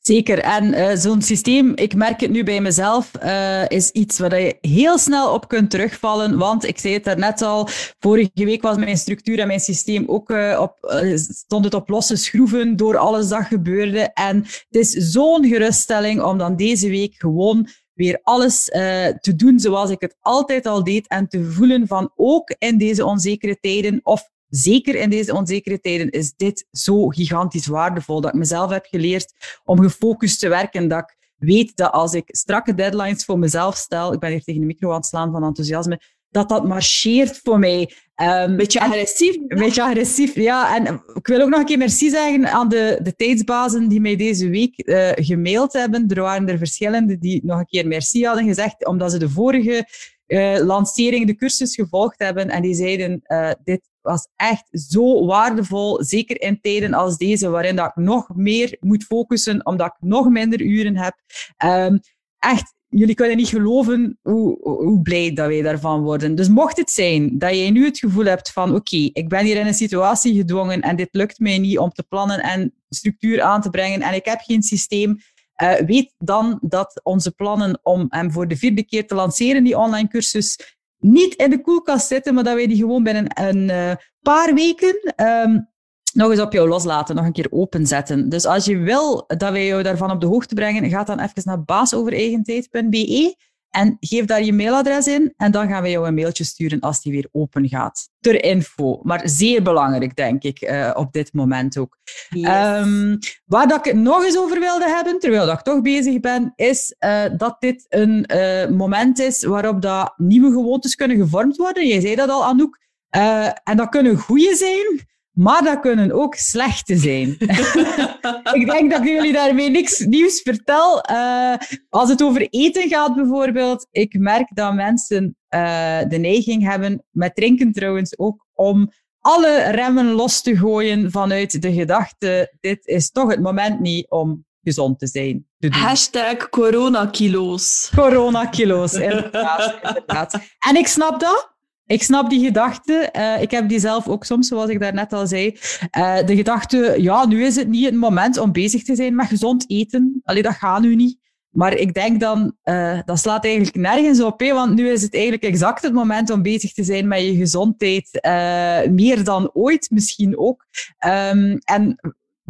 Zeker. En uh, zo'n systeem, ik merk het nu bij mezelf, uh, is iets waar je heel snel op kunt terugvallen. Want ik zei het daarnet al, vorige week was mijn structuur en mijn systeem ook uh, op, stond het op losse schroeven door alles dat gebeurde. En het is zo'n geruststelling om dan deze week gewoon weer alles te doen zoals ik het altijd al deed en te voelen van ook in deze onzekere tijden of zeker in deze onzekere tijden is dit zo gigantisch waardevol. Dat ik mezelf heb geleerd om gefocust te werken. Dat ik weet dat als ik strakke deadlines voor mezelf stel, ik ben hier tegen de micro aan het slaan van enthousiasme, dat dat marcheert voor mij. Um, beetje agressief. Een beetje agressief, ja. En ik wil ook nog een keer merci zeggen aan de, de tijdsbazen die mij deze week uh, gemaild hebben. Er waren er verschillende die nog een keer merci hadden gezegd, omdat ze de vorige uh, lancering, de cursus gevolgd hebben. En die zeiden, uh, dit was echt zo waardevol, zeker in tijden als deze, waarin dat ik nog meer moet focussen, omdat ik nog minder uren heb. Um, echt, jullie kunnen niet geloven hoe, hoe blij dat wij daarvan worden. Dus mocht het zijn dat jij nu het gevoel hebt van oké, ik ben hier in een situatie gedwongen en dit lukt mij niet om te plannen en structuur aan te brengen en ik heb geen systeem, uh, weet dan dat onze plannen om hem voor de vierde keer te lanceren, die online cursus, niet in de koelkast zitten, maar dat wij die gewoon binnen een uh, paar weken um, nog eens op jou loslaten, nog een keer openzetten. Dus als je wil dat wij jou daarvan op de hoogte brengen, ga dan even naar baasovereigentijd.be en geef daar je mailadres in en dan gaan we jou een mailtje sturen als die weer open gaat. Ter info. Maar zeer belangrijk, denk ik, uh, op dit moment ook. Yes. Um, waar dat ik het nog eens over wilde hebben, terwijl dat ik toch bezig ben, is uh, dat dit een uh, moment is waarop dat nieuwe gewoontes kunnen gevormd worden. Jij zei dat al, Anouk. en dat kunnen goede zijn, maar dat kunnen ook slechte zijn. ik denk dat ik jullie daarmee niks nieuws vertel. Uh, als het over eten gaat bijvoorbeeld, ik merk dat mensen uh, de neiging hebben, met drinken trouwens ook, om alle remmen los te gooien vanuit de gedachte, dit is toch het moment niet om gezond te zijn. Te. Hashtag coronakilo's. Coronakilo's, inderdaad, inderdaad. En ik snap dat. Ik snap die gedachte. Uh, ik heb die zelf ook soms, zoals ik daarnet al zei. Uh, de gedachte, ja, nu is het niet het moment om bezig te zijn met gezond eten. Allee, dat gaat nu niet. Maar ik denk dan, uh, dat slaat eigenlijk nergens op, want nu is het eigenlijk exact het moment om bezig te zijn met je gezondheid. meer dan ooit misschien ook. Um, en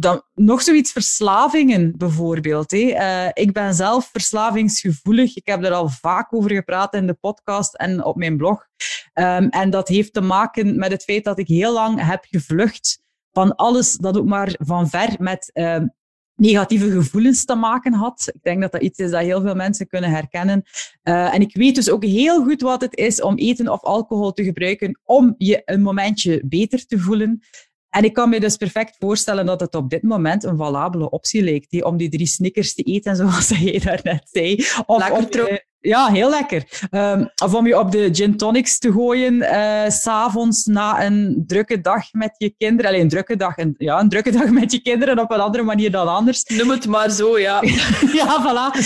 dan nog zoiets verslavingen bijvoorbeeld. Uh, ik ben zelf verslavingsgevoelig. Ik heb er al vaak over gepraat in de podcast en op mijn blog. Um, en dat heeft te maken met het feit dat ik heel lang heb gevlucht van alles dat ook maar van ver met uh, negatieve gevoelens te maken had. Ik denk dat dat iets is dat heel veel mensen kunnen herkennen. Uh, en ik weet dus ook heel goed wat het is om eten of alcohol te gebruiken om je een momentje beter te voelen. En ik kan me dus perfect voorstellen dat het op dit moment een valabele optie lijkt om die drie snickers te eten, zoals jij daarnet zei. Of lekker ja, heel lekker. Um, of om je op de gin tonics te gooien, uh, s'avonds na een drukke dag met je kinderen. Alleen een drukke dag, een, ja, een drukke dag met je kinderen op een andere manier dan anders. Noem het maar zo, ja. ja, voilà.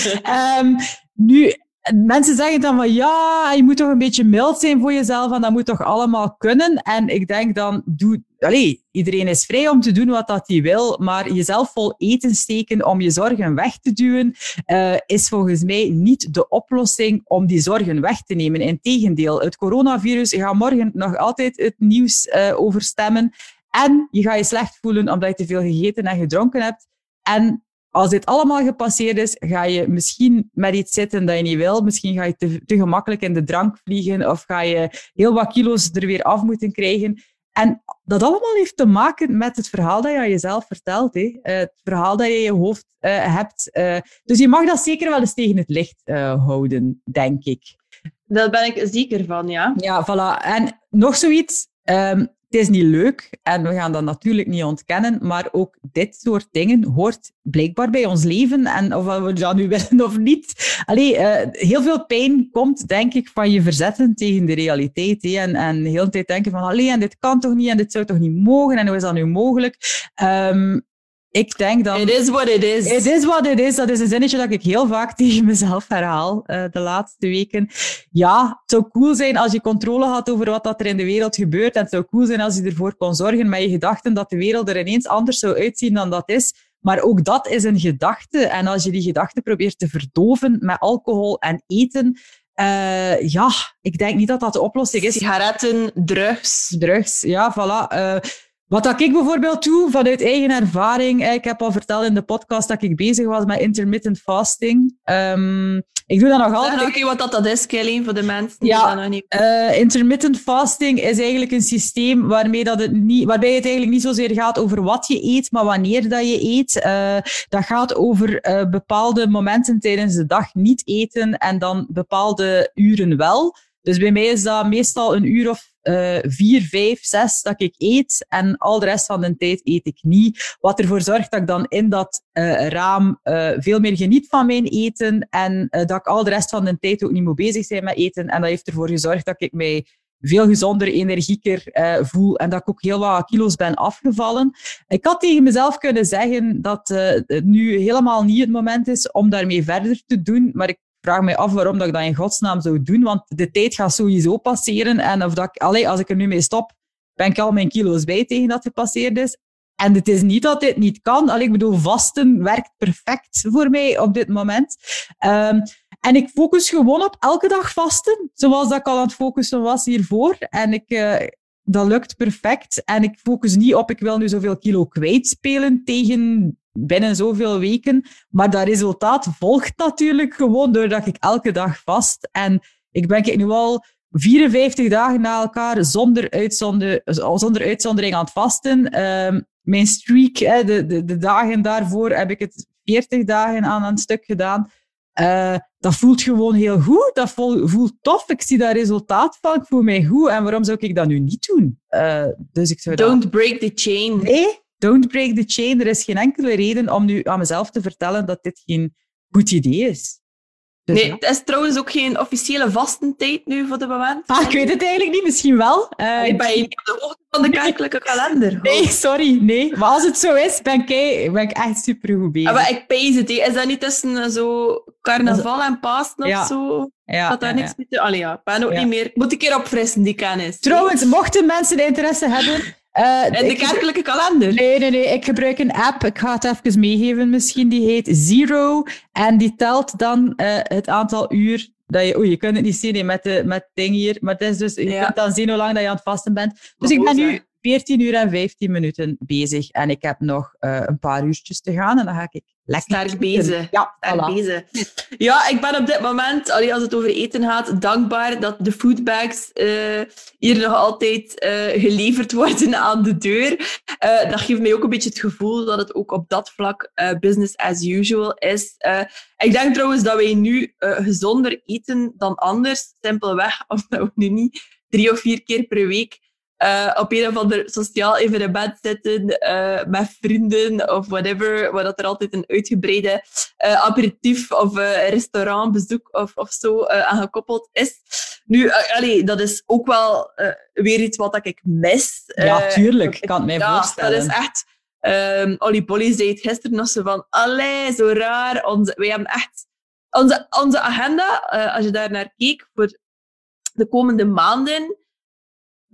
Um, nu, mensen zeggen dan van ja, je moet toch een beetje mild zijn voor jezelf en dat moet toch allemaal kunnen. En ik denk dan, doe, allez, iedereen is vrij om te doen wat dat hij wil, maar jezelf vol eten steken om je zorgen weg te duwen, uh, is volgens mij niet de oplossing om die zorgen weg te nemen. Integendeel, het coronavirus gaat morgen nog altijd het nieuws uh, overstemmen. En je gaat je slecht voelen omdat je te veel gegeten en gedronken hebt. En als dit allemaal gepasseerd is, ga je misschien met iets zitten dat je niet wil. Misschien ga je te, te gemakkelijk in de drank vliegen of ga je heel wat kilo's er weer af moeten krijgen. En dat allemaal heeft te maken met het verhaal dat je aan jezelf vertelt. Hè. Uh, het verhaal dat je in je hoofd uh, hebt. Uh, dus je mag dat zeker wel eens tegen het licht houden, denk ik. Daar ben ik zeker van, ja. Ja, voilà. En nog zoiets. Um, het is niet leuk en we gaan dat natuurlijk niet ontkennen, maar ook dit soort dingen hoort blijkbaar bij ons leven. En of we dat nu willen of niet. Allee, uh, heel veel pijn komt, denk ik, van je verzetten tegen de realiteit. En, en de hele tijd denken van, allee, en dit kan toch niet, en dit zou toch niet mogen, en hoe is dat nu mogelijk? Um, ik denk dat... It is what it is. It is what it is. Dat is een zinnetje dat ik heel vaak tegen mezelf herhaal uh, de laatste weken. Ja, het zou cool zijn als je controle had over wat dat er in de wereld gebeurt. En het zou cool zijn als je ervoor kon zorgen met je gedachten dat de wereld er ineens anders zou uitzien dan dat is. Maar ook dat is een gedachte. En als je die gedachte probeert te verdoven met alcohol en eten, uh, ja, ik denk niet dat dat de oplossing is. Sigaretten, drugs. Drugs, ja, voilà. Uh, wat ik bijvoorbeeld doe, vanuit eigen ervaring, ik heb al verteld in de podcast dat ik bezig was met intermittent fasting. Um, ik doe dat nog altijd. Nog wat dat is, Kelly, voor de mensen die ja, dat nog niet... Uh, intermittent fasting is eigenlijk een systeem waarmee dat het niet, waarbij het eigenlijk niet zozeer gaat over wat je eet, maar wanneer dat je eet. Uh, dat gaat over uh, bepaalde momenten tijdens de dag niet eten en dan bepaalde uren wel. Dus bij mij is dat meestal een uur of uh, vier, vijf, zes dat ik eet. En al de rest van de tijd eet ik niet. Wat ervoor zorgt dat ik dan in dat uh, raam uh, veel meer geniet van mijn eten. En dat ik al de rest van de tijd ook niet moet bezig zijn met eten. En dat heeft ervoor gezorgd dat ik mij veel gezonder, energieker voel. En dat ik ook heel wat kilo's ben afgevallen. Ik had tegen mezelf kunnen zeggen dat het nu helemaal niet het moment is om daarmee verder te doen. Maar ik vraag me af waarom dat ik dat in godsnaam zou doen, want de tijd gaat sowieso passeren. En of dat ik, als ik er nu mee stop, ben ik al mijn kilo's bij tegen dat het gepasseerd is. En het is niet dat dit niet kan. Allee, ik bedoel, vasten werkt perfect voor mij op dit moment. Um, en ik focus gewoon op elke dag vasten, zoals dat ik al aan het focussen was hiervoor. En ik, uh, dat lukt perfect. En ik focus niet op, ik wil nu zoveel kilo kwijtspelen tegen binnen zoveel weken. Maar dat resultaat volgt natuurlijk gewoon doordat ik elke dag vast. En ik ben nu al 54 dagen na elkaar zonder, uitzonder, zonder uitzondering aan het vasten. Uh, mijn streak, de, de, de, dagen daarvoor, heb ik het 40 dagen aan een stuk gedaan. Uh, dat voelt gewoon heel goed. Dat voelt tof. Ik zie daar resultaat van. Ik voel mij goed. En waarom zou ik dat nu niet doen? Uh, dus ik zou Don't break the chain. Nee, don't break the chain. Er is geen enkele reden om nu aan mezelf te vertellen dat dit geen goed idee is. Dus nee, het is trouwens ook geen officiële vastentijd nu voor de moment. Ah, ik weet het eigenlijk niet, misschien wel. Uh, ik ben niet op de hoogte van de kerkelijke kalender. Nee, sorry, nee. Maar als het zo is, ben ik, ben ik echt supergoed bezig. Ah, maar ik pees het. Is dat niet tussen eh, zo carnaval en Pasen of zo? Ja, dat daar ja, niks mee te... Allee, ja, ik ben ook niet meer... Moet ik keer opfrissen, die kennis. Trouwens, mochten mensen interesse hebben... Uh, en de kerkelijke kalender? Nee, nee, nee. Ik gebruik een app. Ik ga het even meegeven misschien. Die heet Zero. En die telt dan uh, het aantal uur dat je... Oei, je kunt het niet zien met, de, met het ding hier. Maar het is dus, je kunt dan zien hoe lang dat je aan het vasten bent. Dus ik ben nu 14 uur en 15 minuten bezig. En ik heb nog uh, een paar uurtjes te gaan. En dan ga ik lekker Sterk bezig. Ja, Sterk voilà. bezig. Ja, ik ben op dit moment, als het over eten gaat, dankbaar dat de foodbags uh, hier nog altijd uh, geleverd worden aan de deur. Uh, dat geeft mij ook een beetje het gevoel dat het ook op dat vlak business as usual is. ik denk trouwens dat wij nu gezonder eten dan anders, simpelweg omdat we nu niet drie of vier keer per week uh, op een of ander sociaal evenement zitten uh, met vrienden of whatever, waar dat er altijd een uitgebreide uh, aperitief of restaurantbezoek of, of zo aan gekoppeld is. Nu, allee, dat is ook wel weer iets wat ik mis. Ja, tuurlijk. Ik kan het mij ja, voorstellen. Dat is echt... Um, Olly Polly zei het gisteren nog zo van, allee, zo raar. Onze, wij hebben echt... Onze, onze agenda, als je daar naar keek, voor de komende maanden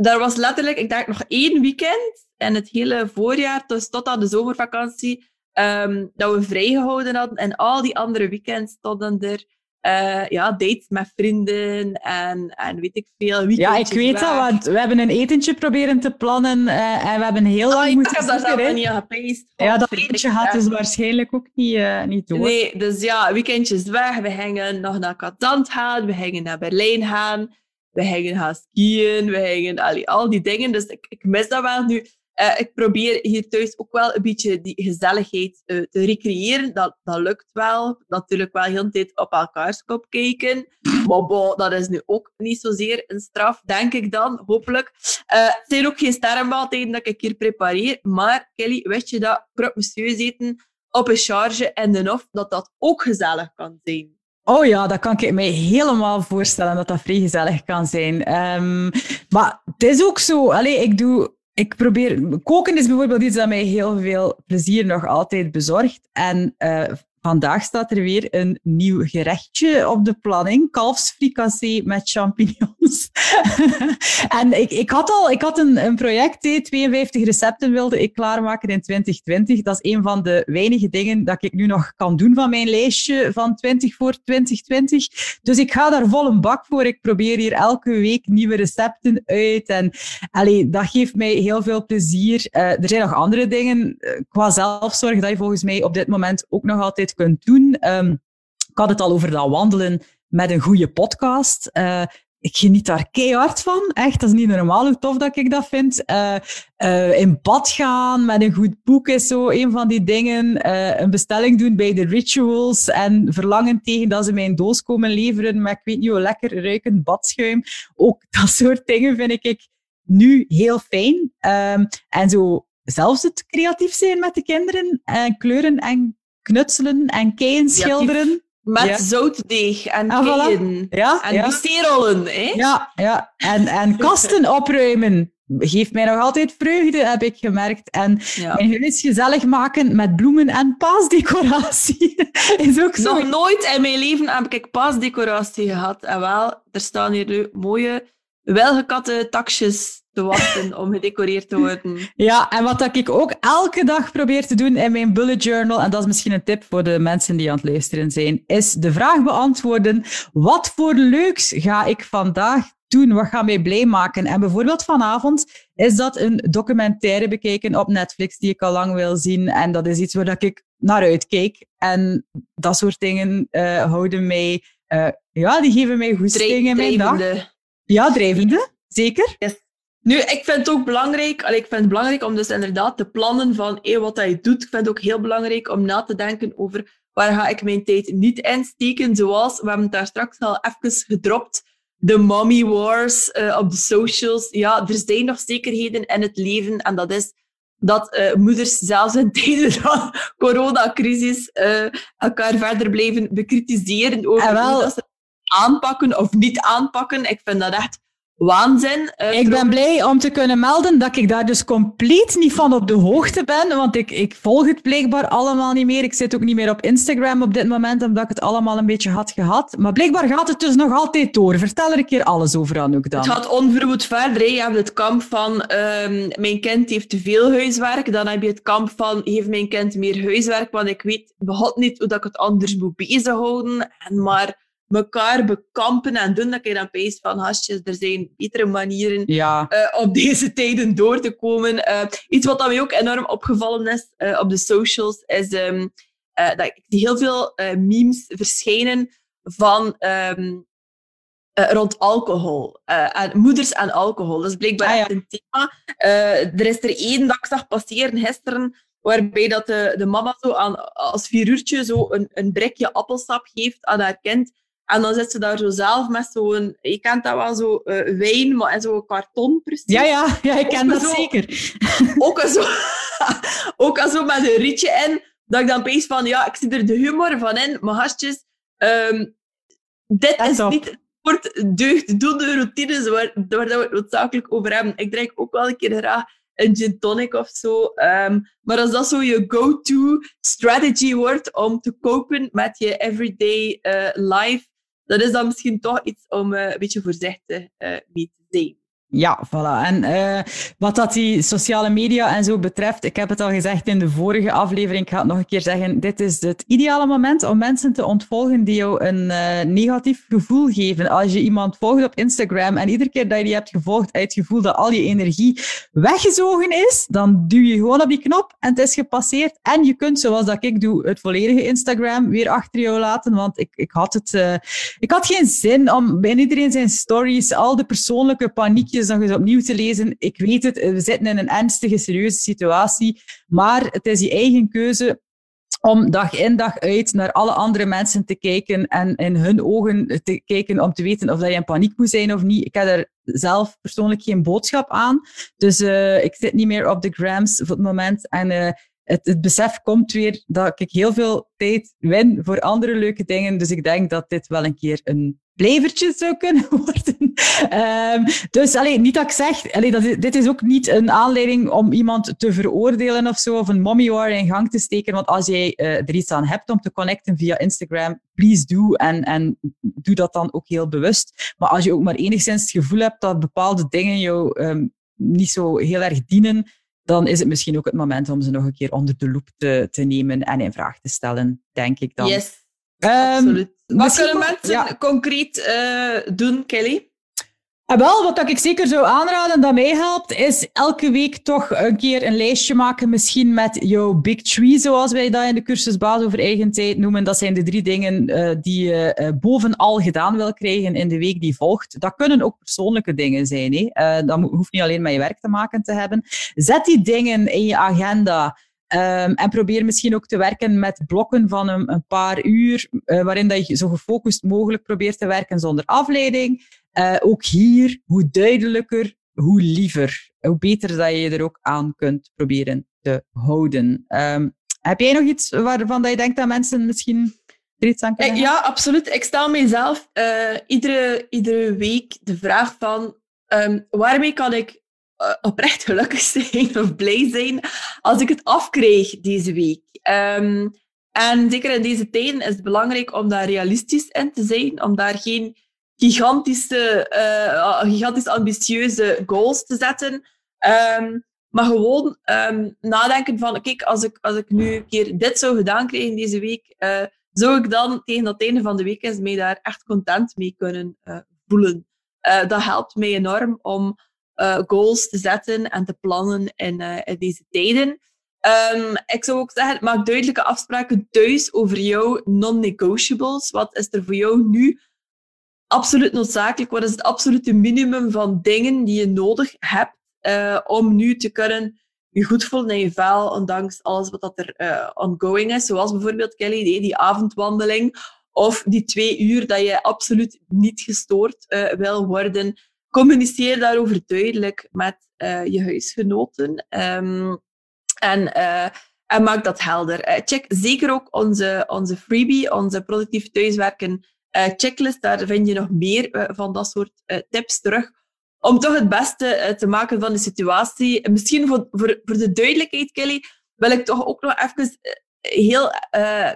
daar was letterlijk, ik denk nog één weekend en het hele voorjaar, dus tot aan de zomervakantie, um, dat we vrijgehouden hadden. En al die andere weekends stonden er uh, ja, dates met vrienden en, en weet ik veel. Ja, ik weet dat, want we hebben een etentje proberen te plannen uh, en we hebben heel lang oh, moeten Ik heb daar zelf niet. Ja, dat etentje gaat dus waarschijnlijk ook niet, uh, niet door. Nee, dus ja, weekendjes weg. We gingen nog naar Katant gaan, we gingen naar Berlijn gaan we gingen gaan skiën, we gingen al die dingen. Dus ik, ik mis dat wel nu. Uh, ik probeer hier thuis ook wel een beetje die gezelligheid uh, te recreëren. Dat, dat lukt wel. Natuurlijk wel heel de tijd op elkaars kop kijken. Maar bon, dat is nu ook niet zozeer een straf, denk ik dan, hopelijk. Uh, het zijn ook geen sterrenmaaltijden dat ik hier prepareer. Maar Kelly, wist je dat krop eten op een charge en de of, dat dat ook gezellig kan zijn? Oh ja, dat kan ik mij helemaal voorstellen dat dat vrij gezellig kan zijn. Um, maar het is ook zo. Allee, ik doe ik probeer... Koken is bijvoorbeeld iets dat mij heel veel plezier nog altijd bezorgt. En uh, Vandaag staat er weer een nieuw gerechtje op de planning. Kalfsfricassee met champignons. en ik, ik had al ik had een, een project, 52 recepten wilde ik klaarmaken in 2020. Dat is een van de weinige dingen dat ik nu nog kan doen van mijn lijstje van 20 voor 2020. Dus ik ga daar vol een bak voor. Ik probeer hier elke week nieuwe recepten uit. En allee, dat geeft mij heel veel plezier. Uh, er zijn nog andere dingen uh, qua zelfzorg dat je volgens mij op dit moment ook nog altijd kunt doen. Um, ik had het al over dat wandelen met een goede podcast. Uh, ik geniet daar keihard van. Echt, dat is niet normaal hoe tof dat ik dat vind. Uh, uh, in bad gaan met een goed boek is zo een van die dingen. Een bestelling doen bij de rituals en verlangen tegen dat ze mijn doos komen leveren met ik weet niet hoe lekker ruikend badschuim. Ook dat soort dingen vind ik nu heel fijn. Um, en zo zelfs het creatief zijn met de kinderen en kleuren en knutselen en keien schilderen. Met ja. zoutdeeg en ah, keien. Ja, en ja. Hè? Ja, ja. En, en kasten opruimen geeft mij nog altijd vreugde, heb ik gemerkt. En ja. mijn huis gezellig maken met bloemen en paasdecoratie is ook zo. Nog nooit in mijn leven heb ik paasdecoratie gehad. En wel, er staan hier nu mooie, welgekatte takjes te wachten om gedecoreerd te worden. Ja, en wat ik ook elke dag probeer te doen in mijn bullet journal, en dat is misschien een tip voor de mensen die aan het luisteren zijn, is de vraag beantwoorden: wat voor leuks ga ik vandaag doen? Wat gaat mij blij maken? En bijvoorbeeld vanavond is dat een documentaire bekijken op Netflix die ik al lang wil zien. En dat is iets waar ik naar uitkijk. En dat soort dingen uh, houden mij, uh, ja, die geven mij goed in mijn dag. Ja, drijvende, zeker. Yes. Nu, ik vind het ook belangrijk, allee, ik vind het belangrijk om dus inderdaad te plannen van hey, wat dat je doet. Ik vind het ook heel belangrijk om na te denken over waar ga ik mijn tijd niet insteken. Zoals, we hebben het daar straks al even gedropt, de mommy wars uh, op de socials. Ja, er zijn nog zekerheden in het leven en dat is dat uh, moeders zelfs in tijden van coronacrisis uh, elkaar verder blijven bekritiseren over hoe dat ze aanpakken of niet aanpakken. Ik vind dat echt waanzin. Uh, ik ben blij om te kunnen melden dat ik daar dus compleet niet van op de hoogte ben, want ik, ik volg het blijkbaar allemaal niet meer. Ik zit ook niet meer op Instagram op dit moment, omdat ik het allemaal een beetje had gehad. Maar blijkbaar gaat het dus nog altijd door. Vertel er een keer alles over, Anouk, dan. Het gaat onverwoed verder. Je hebt het kamp van um, mijn kind heeft te veel huiswerk. Dan heb je het kamp van heeft mijn kind meer huiswerk, want ik weet begot niet hoe dat ik het anders moet bezighouden. En maar elkaar bekampen en doen. Dat je dan pees van, hasjes, er zijn betere manieren ja. uh, op deze tijden door te komen. Uh, iets wat mij ook enorm opgevallen is uh, op de socials, is um, dat ik zie heel veel memes verschijnen van... Um, rond alcohol. en moeders en alcohol. Dat is blijkbaar ah, ja. echt een thema. er is er één dat ik zag passeren gisteren, waarbij dat de, de mama zo aan, als vieruurtje zo een, een brekje appelsap geeft aan haar kind. En dan zit ze daar zo zelf met zo'n... Je kent dat wel, zo uh, wijn, maar in zo'n karton precies. Ja, ja, ja ik ken dat zeker. Ook zo, ook al zo met een rietje in, dat ik dan opeens van, ja, ik zie er de humor van in, maar gastjes, um, dit is niet soort deugddoende routines waar, waar we het noodzakelijk over hebben. Ik drink ook wel een keer graag een gin tonic of zo. Um, maar als dat zo je go-to strategy wordt om te kopen met je everyday uh, life, dat is dan misschien toch iets om uh, een beetje voorzichtig uh, mee te zijn. Ja, voilà. En uh, wat dat die sociale media en zo betreft, ik heb het al gezegd in de vorige aflevering, ik ga het nog een keer zeggen, dit is het ideale moment om mensen te ontvolgen die jou een uh, negatief gevoel geven. Als je iemand volgt op Instagram en iedere keer dat je die hebt gevolgd, uit het gevoel dat al je energie weggezogen is, dan duw je gewoon op die knop en het is gepasseerd. En je kunt, zoals dat ik doe, het volledige Instagram weer achter jou laten, want ik, ik had het, uh, ik had geen zin om bij iedereen zijn stories al de persoonlijke paniekjes nog eens opnieuw te lezen. Ik weet het, we zitten in een ernstige, serieuze situatie, maar het is je eigen keuze om dag in dag uit naar alle andere mensen te kijken en in hun ogen te kijken om te weten of dat je in paniek moet zijn of niet. Ik heb er zelf persoonlijk geen boodschap aan. Dus uh, ik zit niet meer op de grams voor het moment. En uh, het, het, besef komt weer dat ik heel veel tijd win voor andere leuke dingen. Dus ik denk dat dit wel een keer een blijvertje zou kunnen worden. Um, dus alleen, niet dat ik zeg, allee, dat, dit is ook niet een aanleiding om iemand te veroordelen of zo, of een mommy war in gang te steken. Want als jij uh, er iets aan hebt om te connecten via Instagram, please do. En, en doe dat dan ook heel bewust. Maar als je ook maar enigszins het gevoel hebt dat bepaalde dingen jou um, niet zo heel erg dienen, dan is het misschien ook het moment om ze nog een keer onder de loep te, te nemen en in vraag te stellen, denk ik dan. Yes, um, absoluut. Wat kunnen mensen ja. concreet uh, doen, Kelly? En ah, wel, wat ik zeker zou aanraden dat mij helpt, is elke week toch een keer een lijstje maken. Misschien met jouw big tree, zoals wij dat in de cursus Baas over eigen tijd noemen. Dat zijn de drie dingen uh, die je uh, bovenal gedaan wil krijgen in de week die volgt. Dat kunnen ook persoonlijke dingen zijn. Hè? Uh, dat hoeft niet alleen met je werk te maken te hebben. Zet die dingen in je agenda. Um, en probeer misschien ook te werken met blokken van een, een paar uur, uh, waarin dat je zo gefocust mogelijk probeert te werken zonder afleiding. Uh, ook hier, hoe duidelijker, hoe liever. Hoe beter dat je er ook aan kunt proberen te houden. Um, heb jij nog iets waarvan dat je denkt dat mensen misschien er iets aan kunnen eh, Ja, absoluut. Ik stel mezelf uh, iedere, iedere week de vraag van um, waarmee kan ik oprecht gelukkig zijn of blij zijn als ik het afkrijg deze week. Um, en zeker in deze tijden is het belangrijk om daar realistisch in te zijn, om daar geen gigantische, uh, gigantisch ambitieuze goals te zetten. Um, maar gewoon um, nadenken van, kijk, als ik, als ik nu een keer dit zou gedaan krijgen deze week, uh, zou ik dan tegen het einde van de week eens mij daar echt content mee kunnen voelen. dat helpt mij enorm om goals te zetten en te plannen in, in deze tijden. Um, ik zou ook zeggen, maak duidelijke afspraken thuis over jouw non-negotiables. Wat is er voor jou nu absoluut noodzakelijk? Wat is het absolute minimum van dingen die je nodig hebt uh, om nu te kunnen je goed voelen in je vel, ondanks alles wat dat er ongoing is. Zoals bijvoorbeeld, Kelly, die, die avondwandeling of die twee uur dat je absoluut niet gestoord wil worden communiceer daarover duidelijk met uh, je huisgenoten. Um, en, uh, en maak dat helder. Uh, check zeker ook onze, onze freebie, onze productief thuiswerken checklist. Daar vind je nog meer van dat soort tips terug. Om toch het beste te maken van de situatie. Misschien voor, voor, voor de duidelijkheid, Kelly, wil ik toch ook nog even heel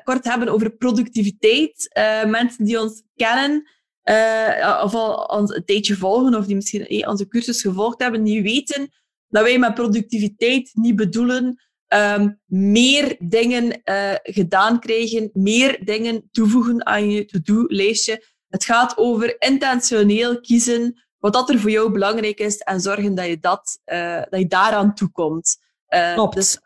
kort hebben over productiviteit. mensen die ons kennen, uh, of al ons een tijdje volgen, of die misschien eh, onze cursus gevolgd hebben, die weten dat wij met productiviteit niet bedoelen um, meer dingen uh, gedaan krijgen, meer dingen toevoegen aan je to-do-lijstje. Het gaat over intentioneel kiezen wat dat er voor jou belangrijk is en zorgen dat je, dat, uh, dat je daaraan toekomt. Uh. Dus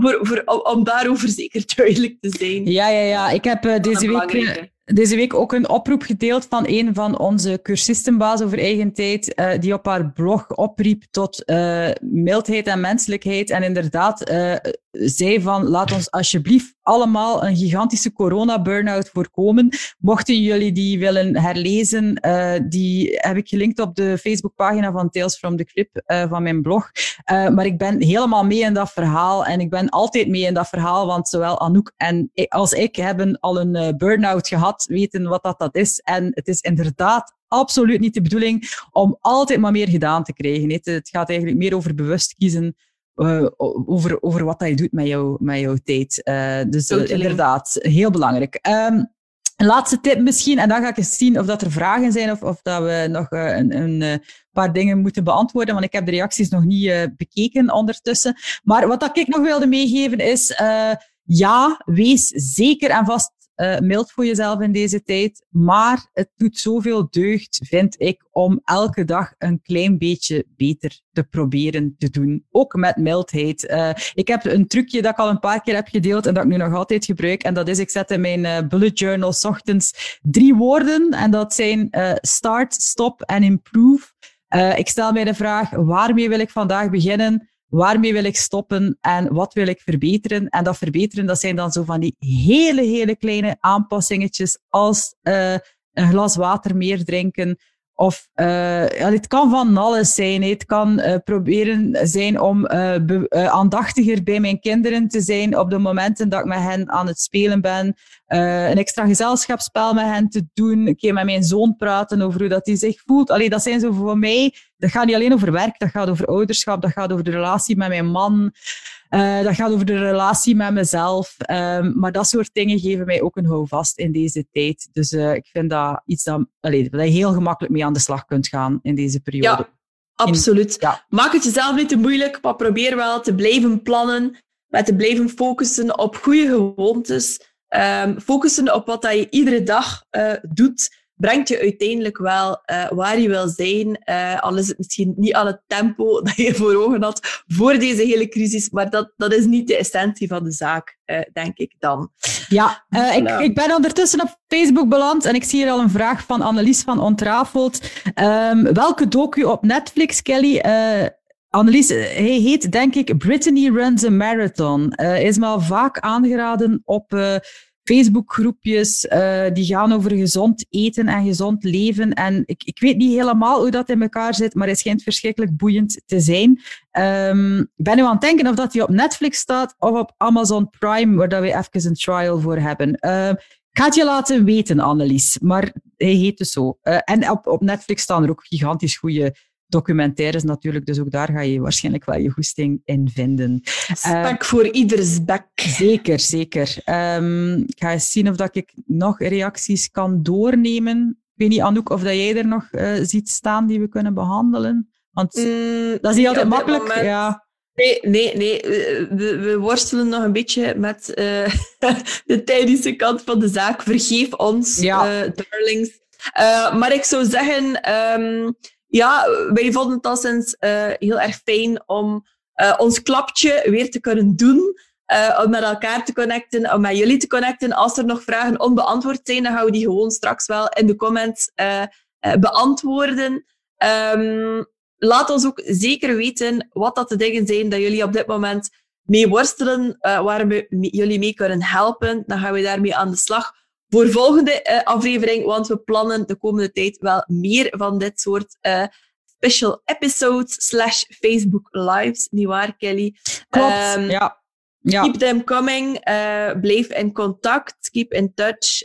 voor, voor, om daarover zeker duidelijk te zijn. Ja, ja, ja. Ik heb uh, deze week deze week ook een oproep gedeeld van een van onze cursistenbaas over eigen tijd, uh, die op haar blog opriep tot uh, mildheid en menselijkheid. En inderdaad uh, zei van, laat ons alsjeblieft allemaal een gigantische corona-burn-out voorkomen. Mochten jullie die willen herlezen, die heb ik gelinkt op de Facebookpagina van Tales from the Crypt van mijn blog. maar ik ben helemaal mee in dat verhaal en ik ben altijd mee in dat verhaal, want zowel Anouk en als ik hebben al een burn-out gehad weten wat dat, dat is. En het is inderdaad absoluut niet de bedoeling om altijd maar meer gedaan te krijgen. Het gaat eigenlijk meer over bewust kiezen uh, over, over wat dat je doet met, jou, met jouw tijd. Uh, dus uh, inderdaad, heel belangrijk. Um, een laatste tip misschien, en dan ga ik eens zien of dat er vragen zijn of, of dat we nog een, een paar dingen moeten beantwoorden, want ik heb de reacties nog niet bekeken ondertussen. Maar wat dat ik nog wilde meegeven is, ja, wees zeker en vast uh, mild voor jezelf in deze tijd. Maar het doet zoveel deugd, vind ik, om elke dag een klein beetje beter te proberen te doen. Ook met mildheid. Uh, ik heb een trucje dat ik al een paar keer heb gedeeld en dat ik nu nog altijd gebruik. En dat is, ik zet in mijn uh, bullet journal s ochtends drie woorden. En dat zijn start, stop en improve. Ik stel mij de vraag, waarmee wil ik vandaag beginnen? Waarmee wil ik stoppen en wat wil ik verbeteren? En dat verbeteren, dat zijn dan zo van die hele, hele kleine aanpassingetjes als uh, een glas water meer drinken, of uh, het kan van alles zijn. Het kan uh, proberen zijn om uh, aandachtiger bij mijn kinderen te zijn op de momenten dat ik met hen aan het spelen ben. een extra gezelschapsspel met hen te doen. Een keer met mijn zoon praten over hoe dat hij zich voelt. Allee, dat zijn zo voor mij. Dat gaat niet alleen over werk, dat gaat over ouderschap, dat gaat over de relatie met mijn man. Uh, dat gaat over de relatie met mezelf. Um, maar dat soort dingen geven mij ook een houvast in deze tijd. Dus uh, ik vind dat iets dat, allee, dat je heel gemakkelijk mee aan de slag kunt gaan in deze periode. Ja, absoluut. ja. Maak het jezelf niet te moeilijk, maar probeer wel te blijven plannen, met te blijven focussen op goede gewoontes. Um, focussen op wat dat je iedere dag uh, doet brengt je uiteindelijk wel uh, waar je wil zijn. Uh, al is het misschien niet al het tempo dat je voor ogen had voor deze hele crisis, maar dat, dat is niet de essentie van de zaak, uh, denk ik dan. Ja, ik, ik ben ondertussen op Facebook beland en ik zie hier al een vraag van Annelies van Ontrafeld. Um, welke docu op Netflix, Kelly? Annelies, hij heet denk ik Brittany Runs a Marathon. Uh, is me al vaak aangeraden op uh, Facebookgroepjes uh, die gaan over gezond eten en gezond leven. En ik, ik weet niet helemaal hoe dat in elkaar zit, maar het schijnt verschrikkelijk boeiend te zijn. Ik ben nu aan het denken of dat die op Netflix staat of op Amazon Prime, waar dat we even een trial voor hebben. Uh, ik ga het je laten weten, Annelies, maar hij heet dus zo. Uh, en op, op Netflix staan er ook gigantisch goede documentaires natuurlijk, dus ook daar ga je waarschijnlijk wel je goesting in vinden. Spek uh, voor ieders bek. Zeker, zeker. Um, ik ga eens zien of dat ik nog reacties kan doornemen. Ik weet niet, Anouk, of dat jij er nog uh, ziet staan die we kunnen behandelen. Want mm, dat is niet altijd makkelijk. Ja. Nee, nee, nee. We, we, worstelen nog een beetje met uh, de tijdische kant van de zaak. Vergeef ons, ja. darlings. maar ik zou zeggen... Um, ja, wij vonden het al sinds uh, heel erg fijn om uh, ons klapje weer te kunnen doen. Uh, om met elkaar te connecten, om met jullie te connecten. Als er nog vragen onbeantwoord zijn, dan gaan we die gewoon straks wel in de comments beantwoorden. Um, laat ons ook zeker weten wat dat de dingen zijn dat jullie op dit moment mee worstelen, waar we jullie mee kunnen helpen. Dan gaan we daarmee aan de slag voor volgende uh, aflevering, want we plannen de komende tijd wel meer van dit soort uh, special episodes slash Facebook lives. Niet waar, Kelly? Klopt, um, ja. Ja. Keep them coming. Uh, blijf in contact. Keep in touch.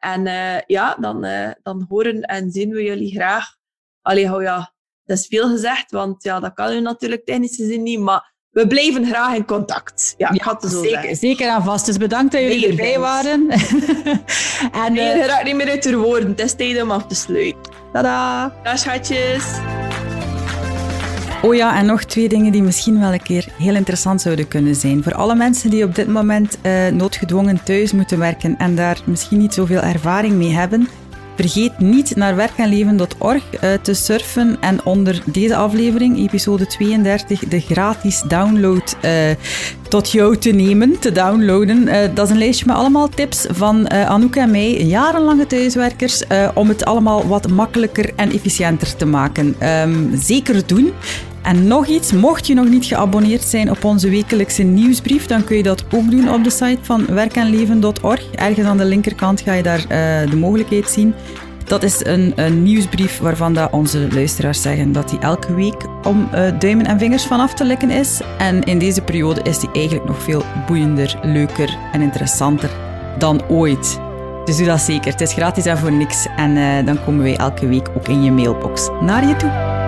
en ja, dan, dan horen en zien we jullie graag. Allee, oh ja, dat is veel gezegd, want ja, dat kan u natuurlijk technisch gezien niet, maar we blijven graag in contact. Ja, ja het zo zeker, zeker aan vast. Dus bedankt dat jullie erbij waren. en, nee, uh, je raakt niet meer uit de woorden. Het is tijd om af te sluiten. Tada! Dag schatjes! Oh ja, en nog twee dingen die misschien wel een keer heel interessant zouden kunnen zijn. Voor alle mensen die op dit moment uh, noodgedwongen thuis moeten werken en daar misschien niet zoveel ervaring mee hebben, Vergeet niet naar werkenleven.org uh, te surfen en onder deze aflevering, episode 32, de gratis download uh, tot jou te nemen, te downloaden. Uh, dat is een lijstje met allemaal tips van Anouk en mij, jarenlange thuiswerkers, om het allemaal wat makkelijker en efficiënter te maken. Um, zeker doen. En nog iets, mocht je nog niet geabonneerd zijn op onze wekelijkse nieuwsbrief, dan kun je dat ook doen op de site van werkenleven.org. Ergens aan de linkerkant ga je daar uh, de mogelijkheid zien. Dat is een, een, nieuwsbrief waarvan dat onze luisteraars zeggen dat die elke week om uh, duimen en vingers vanaf te likken is. En in deze periode is die eigenlijk nog veel boeiender, leuker en interessanter dan ooit. Dus doe dat zeker. Het is gratis en voor niks. En uh, dan komen wij elke week ook in je mailbox naar je toe.